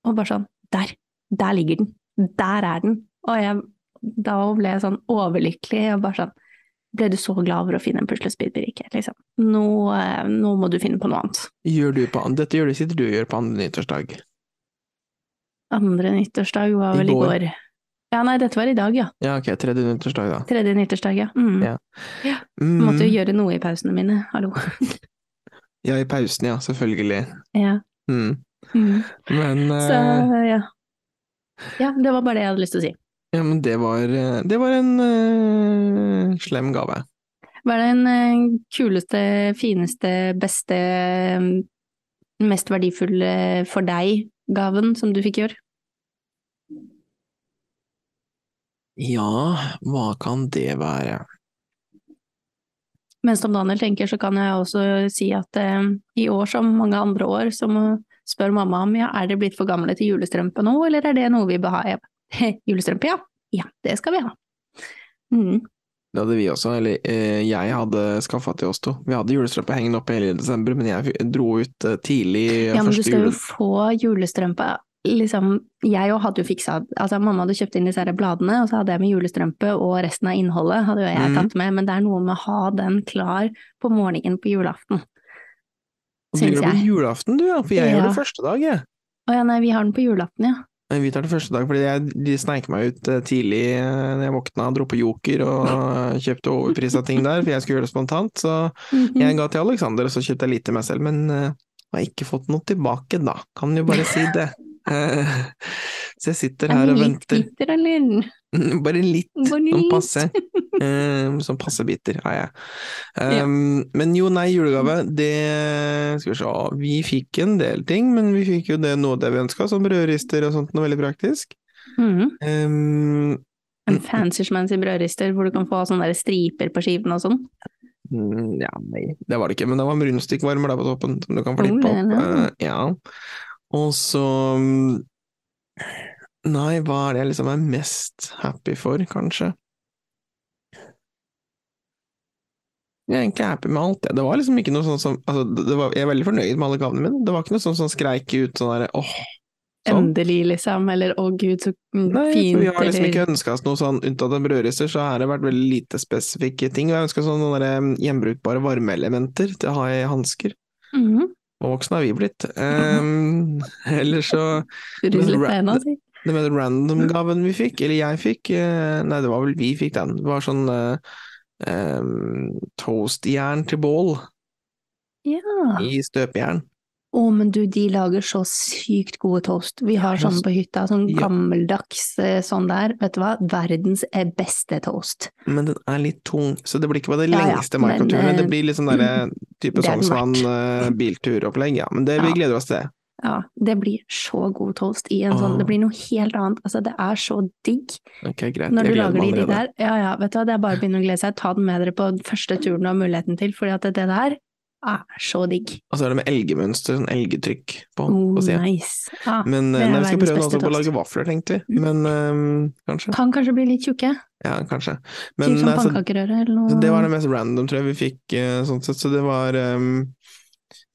og bare sånn, der, der ligger den, der er den. Og jeg, da ble jeg sånn overlykkelig, og bare sånn, ble du så glad over å finne en puslespillbrikke, liksom. Nå, eh, nå må du finne på noe annet. Gjør du på, dette gjør du, sitter du og gjør på andre nyttårsdag. Andre nyttårsdag var vel i går. går. Ja, nei, dette var i dag, ja. Ja, ok, tredje nyttårsdag, da. Tredje nyttårsdag, ja. Mm. Ja. Mm. måtte jo gjøre noe i pausene mine, hallo. [laughs] Ja, i pausen, ja, selvfølgelig. ja. Mm. Mm. Men Så, eh, ja. Ja, det var bare det jeg hadde lyst til å si. Ja, men det var, eh, det var en uh, slem gave. Hva er den eh, kuleste, fineste, beste, mm, mest verdifulle for deg-gaven som du fikk i år? Ja, hva kan det være? Mens Tom Daniel tenker, så kan jeg også si at eh, i år som mange andre år, så spør mamma om ja, er dere blitt for gamle til julestrømpe nå, eller er det noe vi bør ha? Ba, [laughs] Julestrømpe, ja. Ja, det skal vi ha. Mm. Det hadde vi også, eller eh, jeg hadde skaffa til oss to. Vi hadde julestrømpe hengende oppe hele desember, men jeg dro ut eh, tidlig Ja, men du første skal jo få julestrømpe. Liksom, jeg òg hadde jo fiksa Altså, mamma hadde kjøpt inn disse her bladene, og så hadde jeg med julestrømpe, og resten av innholdet hadde jo jeg Mhm. tatt med, men det er noe med å ha den klar på morgenen på julaften. Syns jeg. Du gjør det på julaften, du, ja? For jeg gjør det første dag, jeg. Å ja, nei, vi har den på julaften, ja. Vi tar det første dag, fordi jeg, de sneik meg ut eh, tidlig da når jeg våkna, dro på Joker og eh, kjøpte overprisa ting der, for jeg skulle gjøre det spontant. Så Mhm. jeg ga til Alexander, og så kjøpte jeg litt til meg selv, men uh, har ikke fått noe tilbake, da. Kan jo bare si det. Uh, [laughs] [laughs] Så jeg sitter Er her du og litt venter. bitter, eller? [laughs] Bare litt, Bare sånn litt. passe. [laughs] Eh, Sånn passe bitter er jeg. Um, Men jo, nei, julegave, det Skal vi se, vi fikk en del ting, men vi fikk jo det noe det vi ønska, som brødrister og sånt, noe veldig praktisk. Mm. Um, En fancy schmancy brødrister hvor du kan få sånne der striper på skiven og sånn. Mm, Ja, nei, det var det ikke, men det var en rundstykkvarmer der på toppen som du kan Oh, flippe opp. eh, Ja. Og så mm, Nei, hva er det jeg liksom er mest happy for, kanskje? Jeg er egentlig happy med alt, jeg. Det var liksom ikke noe sånn som altså, det var, Jeg er veldig fornøyd med alle gavene mine. Det var ikke noe sånn som skreik ut sånn derre åh, sånn. Endelig, liksom, eller å gud, så fint. Nei, for vi har liksom ikke ønska oss noe sånn, unntatt en brødrister, så har det vært veldig lite spesifikke ting. Og jeg ønska sånn noen der, mm, gjenbrukbare varmeelementer til å ha i hansker. Mhm. Og voksne har vi blitt. [laughs] Um, eller så litt ra- si. Med random-gaven vi fikk, eller jeg fikk, eh, nei det var vel vi fikk den, det var sånn uh, um, toastjern til bål Ja. i støpejern. Å, men du, de lager så sykt gode toast. Vi har sånn på hytta, sånn gammeldags sånn der. Vet du hva, verdens beste toast. Men den er litt tung, så det blir ikke på det Ja, ja, lengste men, Det blir litt sånn derre type den Sognsvann verdt. eh, bilturopplegg, ja. Men det, vi Ja. gleder oss til. Ja, det blir så god toast i en sånn, det blir noe helt annet. Altså, det er så digg Okay, greit. når du lager de, de der. Ja, ja, vet du hva, det er bare å begynne å glede seg. Ta den med dere på første turen du har muligheten til, fordi at det der er så digg. Og så er det med elgemønster, sånn elgetrykk på, Oh, på nice. ah, Men eh, nei, vi skal prøve også på å lage vafler, tenkte vi. Men um, kanskje. kan kanskje bli litt tjukke. Ja, kanskje. Typ som pannekakerøre eller noe. Det var det mest random, tror jeg vi fikk, eh, sånn sett, så det var ehm,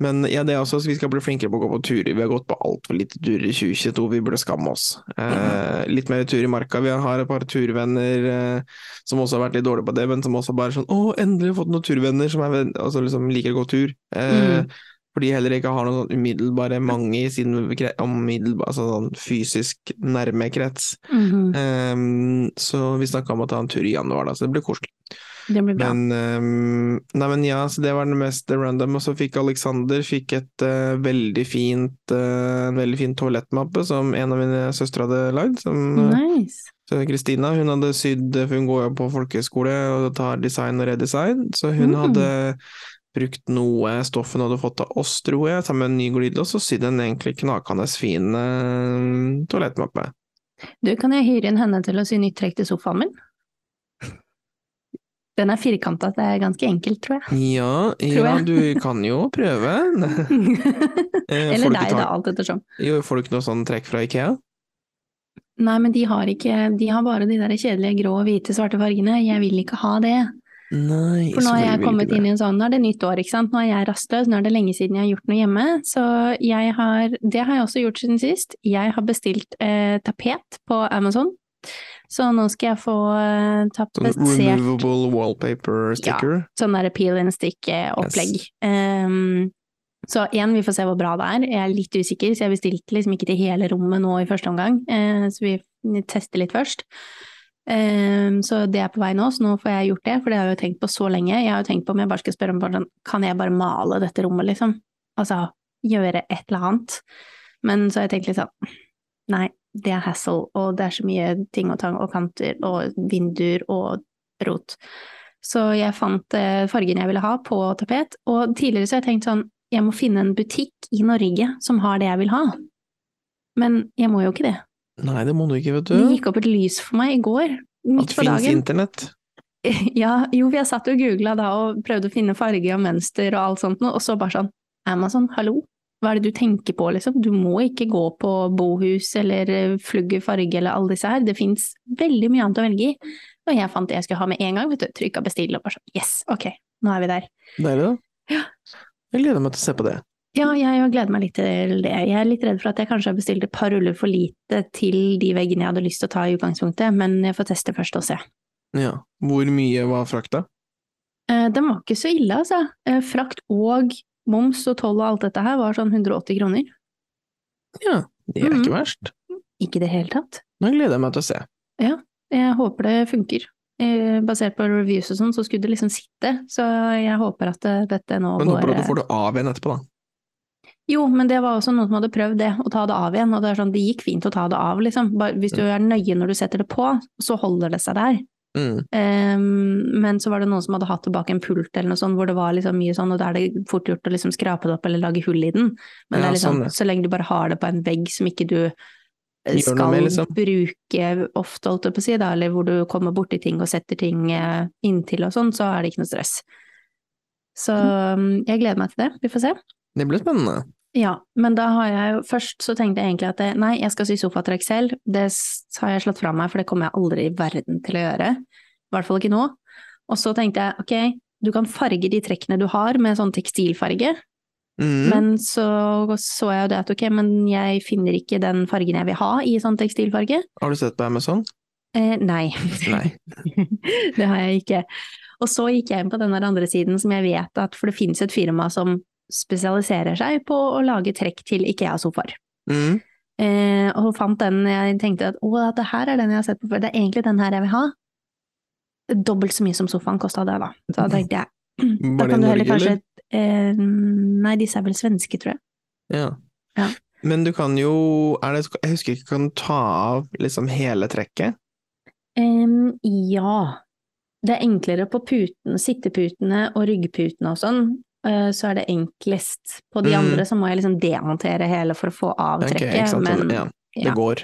Men ja, det er også, så vi skal bli flinkere på å gå på turer. Vi har gått på altfor lite turer i 2022, vi burde skamme oss. Eh, litt mer tur i marka. Vi har et par turvenner eh, som også har vært litt dårlige på det, men som også bare sånn Å, endelig har fått noen turvenner som er, altså, liksom, liker å gå tur. Eh, Mm. Fordi heller ikke har noen sånn umiddelbare mange i sin altså sånn fysisk nærme krets. Mm -hmm. um, så vi snakka om å ta en tur i januar, da, så det blir koselig. Det blir bra. Men, um, nei, men ja, så det var det mest random. Og så fikk Alexander fikk et uh, veldig fint, uh, en veldig fin toalettmappe som en av mine søstre hadde lagd. Som eh, nice. Kristina hun hadde sydd, for hun går jo på folkehøyskole og tar design og redesign, så hun Mm. hadde brukt noe stoff hun hadde fått av oss, tror jeg, sammen med en ny glidelås, og sydd en egentlig knakende fin toalettmappe. Du, kan jeg hyre inn henne til å sy nytt trekk til sofaen min? Den er firkanta, det er ganske enkelt, tror jeg. Ja, [laughs] Tror ja, jeg. du kan jo prøve. [laughs] Eh, Eller deg, ta- da, alt ettersom. Jo, får du ikke noe sånn trekk fra Ikea? Nei, men de har ikke De har bare de der kjedelige grå, hvite, svarte fargene. Jeg vil ikke ha det. Nei, For nå har jeg kommet inn i en sånn Nå er det nytt år, ikke sant. Nå er jeg rastløs, nå er det lenge siden jeg har gjort noe hjemme. Så jeg har Det har jeg også gjort siden sist. Jeg har bestilt eh, tapet på Amazon. Så nå skal jeg få eh, Sånn tapetsert removable wallpaper sticker? Ja, sånn der peel and stick-opplegg. Ehm, så igjen, vi får se hvor bra det er. Jeg er litt usikker, så jeg bestilte liksom ikke til hele rommet nå i første omgang. Uh, så vi tester litt først. Um, så det er på vei nå, så nå får jeg gjort det, for det har jeg jo tenkt på så lenge. Jeg har jo tenkt på om jeg bare skal spørre om sånn, kan jeg bare male dette rommet, liksom? Altså gjøre et eller annet. Men så har jeg tenkt litt sånn, nei, det er hassle, og det er så mye ting og tang og kanter og vinduer og rot. Så jeg fant eh, fargen jeg ville ha på tapet, og tidligere så har jeg tenkt sånn, jeg må finne en butikk i Norge som har det jeg vil ha. Men jeg må jo ikke det. Nei, det må du ikke, vet Det gikk opp et lys for meg i går, At midt på dagen. internett. [laughs] Ja, jo, jeg satt og googla da og prøvde å finne farge og mønster og alt sånt noe, og så bare sånn Amazon, hallo, hva er det du tenker på, liksom? Du må ikke gå på Bohus eller flugge Flugger farge eller alle disse her, det fins veldig mye annet å velge i. Og jeg fant det jeg skulle ha med en gang, vet du, trykka bestill og bare sånn yes, ok, nå er vi der. Deilig, da. Ja. Jeg gleder meg til å se på det. Ja, jeg gleder meg litt til det. Jeg er litt redd for at jeg kanskje har bestilt et par ruller for lite til de veggene jeg hadde lyst til å ta i utgangspunktet, men jeg får teste først og se. Ja. Hvor mye var frakta? Eh, Den var ikke så ille, altså. Eh, Frakt og moms og toll og alt dette her var sånn 180 kroner. Ja, det er ikke verst. Ikke i det hele tatt. Nå gleder jeg meg til å se. Jeg håper det funker. Eh, Basert på reviews og sånn, så skulle det liksom sitte, så jeg håper at eh, dette nå Men håper du at du får det av igjen etterpå, da. Jo, men det var også noen som hadde prøvd det, å ta det av igjen, og det er sånn, det gikk fint å ta det av, liksom. Hvis du er nøye når du setter det på, så holder det seg der. Mm. Um, men så var det noen som hadde hatt tilbake en pult eller noe sånt, hvor det var liksom mye sånn, og da er det fort gjort å liksom skrape det opp eller lage hull i den. Men det Ja, liksom, sånn, så lenge du bare har det på en vegg som ikke du eh, skal med, liksom. bruke ofte, holdt jeg på å si, da, eller hvor du kommer borti ting og setter ting eh, inntil og sånn, så er det ikke noe stress. Så um, jeg gleder meg til det, vi får se. Det blir spennende. Ja, men da har jeg jo Først så tenkte jeg egentlig at jeg, nei, jeg skal sy sofatrekk selv. Det har jeg slått fra meg, for det kommer jeg aldri i verden til å gjøre. I hvert fall ikke nå. Og så tenkte jeg ok, du kan farge de trekkene du har med sånn tekstilfarge, Mm. men så så jeg jo det at ok, men jeg finner ikke den fargen jeg vil ha i sånn tekstilfarge. Har du sett på Amazon? Eh, nei. Nei. [laughs] det har jeg ikke. Og så gikk jeg inn på den andre siden som jeg vet at, for det finnes et firma som spesialiserer seg på å lage trekk til IKEA-sofaer. Mm. Eh, og fant den jeg tenkte at å, det her er den jeg har sett på før, det er egentlig den her jeg vil ha. Dobbelt så mye som sofaen kosta det, da. Så da [laughs] tenkte jeg, da kan du heller kanskje eh, Nei, disse er vel svenske, tror jeg. Ja. Ja. Men du kan jo det, Jeg husker ikke, kan du ta av liksom hele trekket? Um, ja. Det er enklere på putene, sitteputene og ryggputene og sånn. Eh, Så er det enklest. På de Mm. andre så må jeg liksom demontere hele for å få av Ok, trekket, ikke men ja, det ja, går.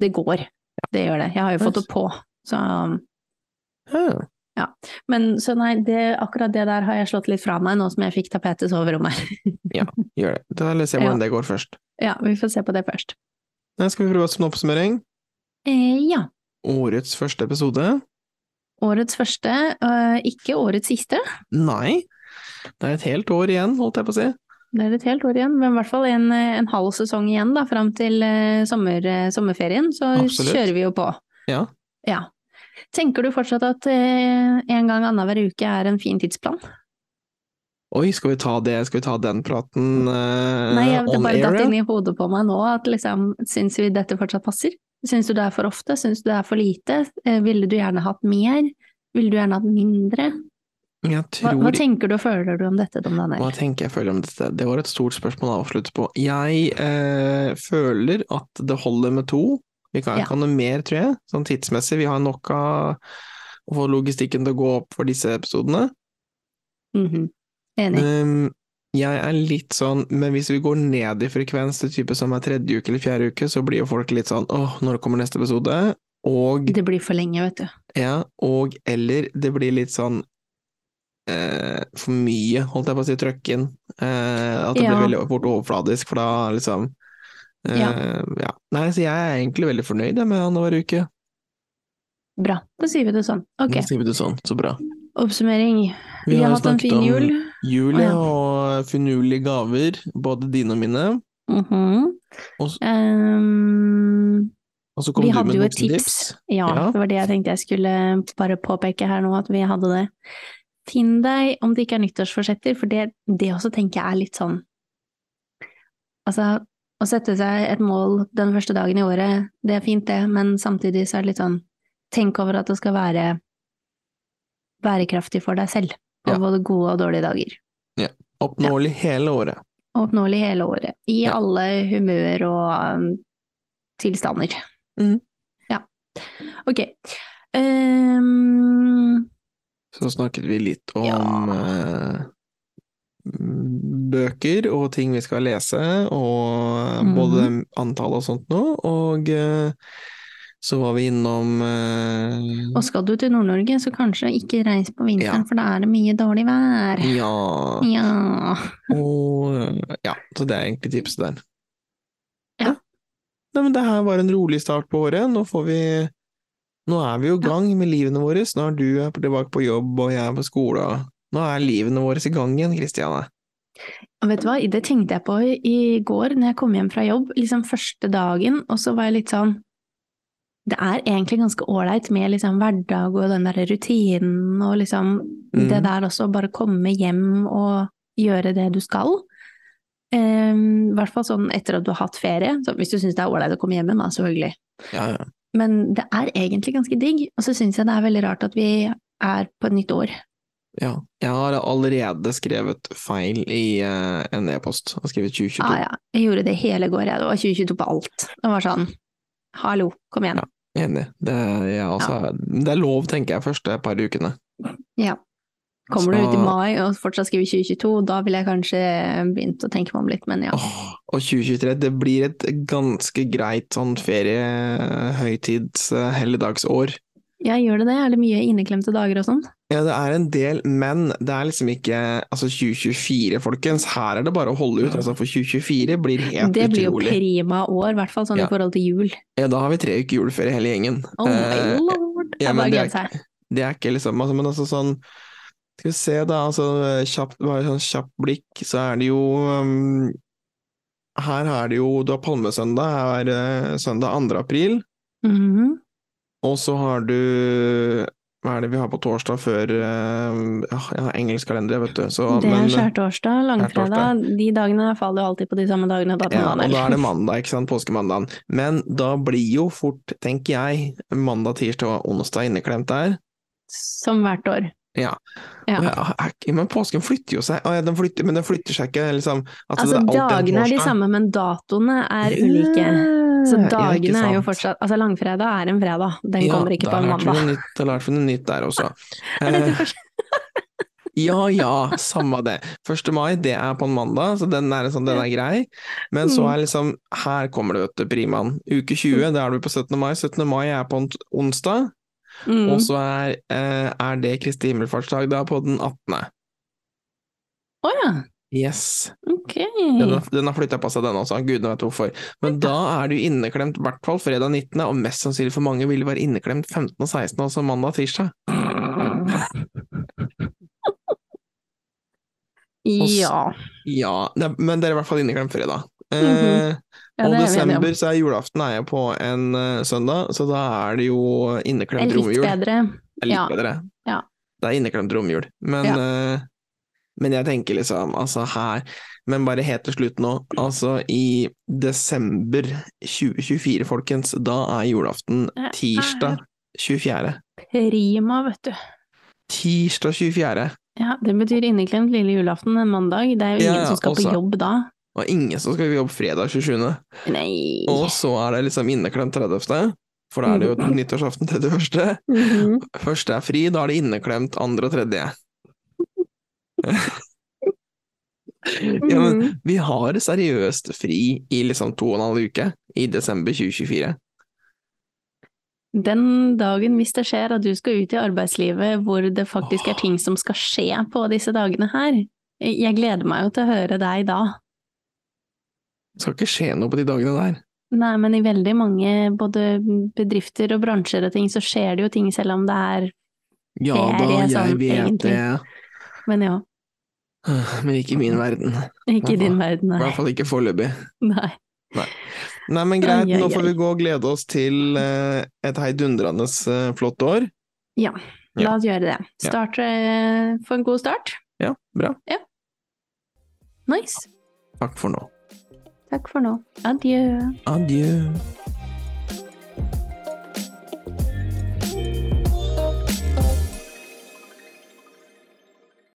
det går. Det gjør det. Jeg har jo fått det på. Så Ja. Men så nei, det, akkurat det der har jeg slått litt fra meg nå som jeg fikk tapetet i soverommet. [laughs] Gjør det. Da vil jeg se hvordan det går først. ja, vi får se på det først. Nei, skal vi prøve oss på en oppsummering? Eh, ja. Årets første episode? Årets første, øh, ikke årets siste. Nei. Det er et helt år igjen, holdt jeg på å si. Det er et helt år igjen, men i hvert fall en, eh, en halv sesong igjen da, fram til eh, sommer, eh, sommerferien, så Absolutt. kjører vi jo på. Ja. Ja. Tenker du fortsatt at eh, en gang annenhver uke er en fin tidsplan? Oi, skal vi ta det, skal vi ta den praten eh, Nei, jeg, det bare datt inn i hodet på meg nå at liksom, syns vi dette fortsatt passer? Syns du det er for ofte? Syns du det er for lite? Eh, ville du gjerne hatt mer? Ville du gjerne hatt mindre? Jeg Hva, tror hva tenker du og føler du om dette, Dom Hva tenker jeg føler om dette? Det var et stort spørsmål å avslutte på. Jeg eh, føler at det holder med to. Vi kan Ja. ha noe mer, tror jeg, sånn tidsmessig. Vi har nok av å få logistikken til å gå opp for disse episodene. Mhm. Enig. Um, jeg er litt sånn, men hvis vi går ned i frekvens til type som er tredje uke eller fjerde uke, så blir jo folk litt sånn åh, når kommer neste episode? Og, Det blir for lenge, vet du. ja, og eller det blir litt sånn eh, for mye, holdt jeg på å si, trøkk inn. Eh, at det Ja. blir veldig fort overfladisk, for da liksom eh, Ja. ja. Nei, så jeg er egentlig veldig fornøyd Med annenhver uke. Bra, da sier vi det sånn. Ok, Da sier vi det sånn, så bra. oppsummering. Vi, har hatt en fin jul. Jul, ja. og finurlige gaver, både dine og mine. Mhm. Og så, um, Og så kom vi du med noen et tips. Ja, Ja. det var det jeg tenkte jeg skulle bare påpeke her nå, at vi hadde det. Finn deg, om det ikke er nyttårsforsetter, for det, det også tenker jeg er litt sånn Altså, å sette seg et mål den første dagen i året, det er fint det, men samtidig så er det litt sånn Tenk over at det skal være bærekraftig for deg selv, på Ja. både gode og dårlige dager. Ja. Oppnåelig hele året. Oppnåelig hele året, i Ja. alle humør og um, tilstander. Mm. Ja. Ok. Ehm, Så snakket vi litt om Ja. eh, bøker og ting vi skal lese, og mm. både antall og sånt noe, og eh, så var vi innom eh, og skal du til Nord-Norge, så kanskje ikke reis på vinteren, Ja. for da er det mye dårlig vær. Ja, Ja. og eh, ja, så det er egentlig tipset der. Ja. Nei, men det her var en rolig start på året, nå får vi Nå er vi jo i gang med livene våre, er du tilbake på jobb og jeg er på skole. Nå er livene våre i gang igjen, Kristiane. Vet du hva, det tenkte jeg på i- går når jeg kom hjem fra jobb, liksom første dagen, og så var jeg litt sånn Det er egentlig ganske ålreit med liksom hverdag og den der rutinen og liksom Mm. det der også, bare komme hjem og gjøre det du skal. I um, hvert fall sånn etter at du har hatt ferie, så hvis du syns det er ålreit å komme hjem igjen, da, selvfølgelig. Ja, ja. Men det er egentlig ganske digg, og så syns jeg det er veldig rart at vi er på et nytt år. Ja, jeg har allerede skrevet feil i uh, en e-post. Jeg har skrevet 2022. Ja, ja, jeg gjorde det hele går, jeg. Det var 2022 på alt. Det var sånn, hallo, kom igjen. Ja. Enig. Det, ja, altså, ja. det er lov, tenker jeg, første par ukene. Ja. Kommer du ut i mai og fortsatt skriver 2022, da ville jeg kanskje begynt å tenke meg om litt, men ja. Åh, og 2023, det blir et ganske greit sånn ferie, høytids, eh, helligdagsår. Ja, gjør det det? Er det mye inneklemte dager og sånn? Ja, det er en del, men det er liksom ikke altså 2024, folkens. Her er det bare å holde ut. Altså, for 2024 blir helt utrolig. Det blir jo prima år, i hvert fall sånn Ja. i forhold til jul. Ja, da har vi tre uker juleferie hele gjengen. Oh my Eh, lord! ja, men det er. Det er ikke liksom altså, Men altså sånn Skal vi se, da. Altså, kjapt, bare sånn kjapt blikk, så er det jo um, Her er det jo Du har palmesøndag, her er uh, søndag 2. april. Mhm. Og så har du Hva er det vi har på torsdag før uh, ja, Jeg har engelsk kalender, vet du. Så, Det er skjærtorsdag, langfredag, de dagene faller jo alltid på de samme dagene. Da, Ja, og da er det mandag, ikke sant, påskemandagen. Men da blir jo fort, tenker jeg, mandag, tirsdag og onsdag inneklemt der. Som hvert år. Ja. Ja. Jeg, Men påsken flytter jo seg, den flytter, men den flytter seg ikke, liksom. Altså, det en dagene er de samme, men datoene er ulike. Så Ja, dagene er jo fortsatt Altså, langfredag er en fredag, den Ja, kommer ikke på en mandag. Ja, Da lærte vi noe nytt der også. [laughs] Er Eh. [laughs] Ja ja, samme det. 1. mai, det er på en mandag, så den er, sånn, den er grei. Men så er liksom Her kommer det, vet du, primaen. Uke 20, da er du på 17. mai. 17. mai er på en onsdag. Mm. Og så er, eh, er det Kristi himmelfartsdag da på den 18. Å ja, Yes. ok. Den, har- den har flytta på seg, den også. Gudene vet hvorfor. Men da er du inneklemt, i hvert fall fredag 19., og mest sannsynlig for mange vil du være inneklemt 15. og 16., altså mandag og tirsdag. [laughs] Ja. Ja, men det er i hvert fall inneklemt fredag. Eh, Mhm. Ja, og er desember så er julaften er jeg på en uh, søndag, så da er det jo inneklemt er litt romjul. bedre. Det er litt Ja. bedre. Ja. Det er inneklemt romjul. Men, uh, men jeg tenker liksom, altså her Men bare helt til slutt nå, altså i desember 2024, folkens, da er julaften tirsdag 24. Prima, vet du. Tirsdag 24. Ja, det betyr inneklemt lille julaften en mandag. Det er jo ingen som skal på jobb da. Og ingen som skal jobbe fredag 27. Nei. Og så er det liksom inneklemt 30., for da er det jo nyttårsaften 31. Mhm. Første er fri, da er det inneklemt andre og tredje. [laughs] Ja, men Mhm. vi har seriøst fri i liksom to og en halv uke i desember 2024. Den dagen hvis det skjer at du skal ut i arbeidslivet hvor det faktisk er ting som skal skje på disse dagene her, jeg gleder meg jo til å høre deg da. Det skal ikke skje noe på de dagene der. Nei, men i veldig mange både bedrifter og bransjer og ting, så skjer det jo ting selv om det er Ja da, jeg sånn, vet egentlig. det. Men ja, Men ikke i min verden. ikke i din verden, nei. I hvert fall ikke foreløpig. nei. Nei, men greit, nå får vi gå og glede oss til eh, et heidundrende eh, flott år. Ja, la oss gjøre det. Start for Få en god start. Ja, bra. Ja. Nice. Takk for nå. Takk for nå. Adjø. Adjø.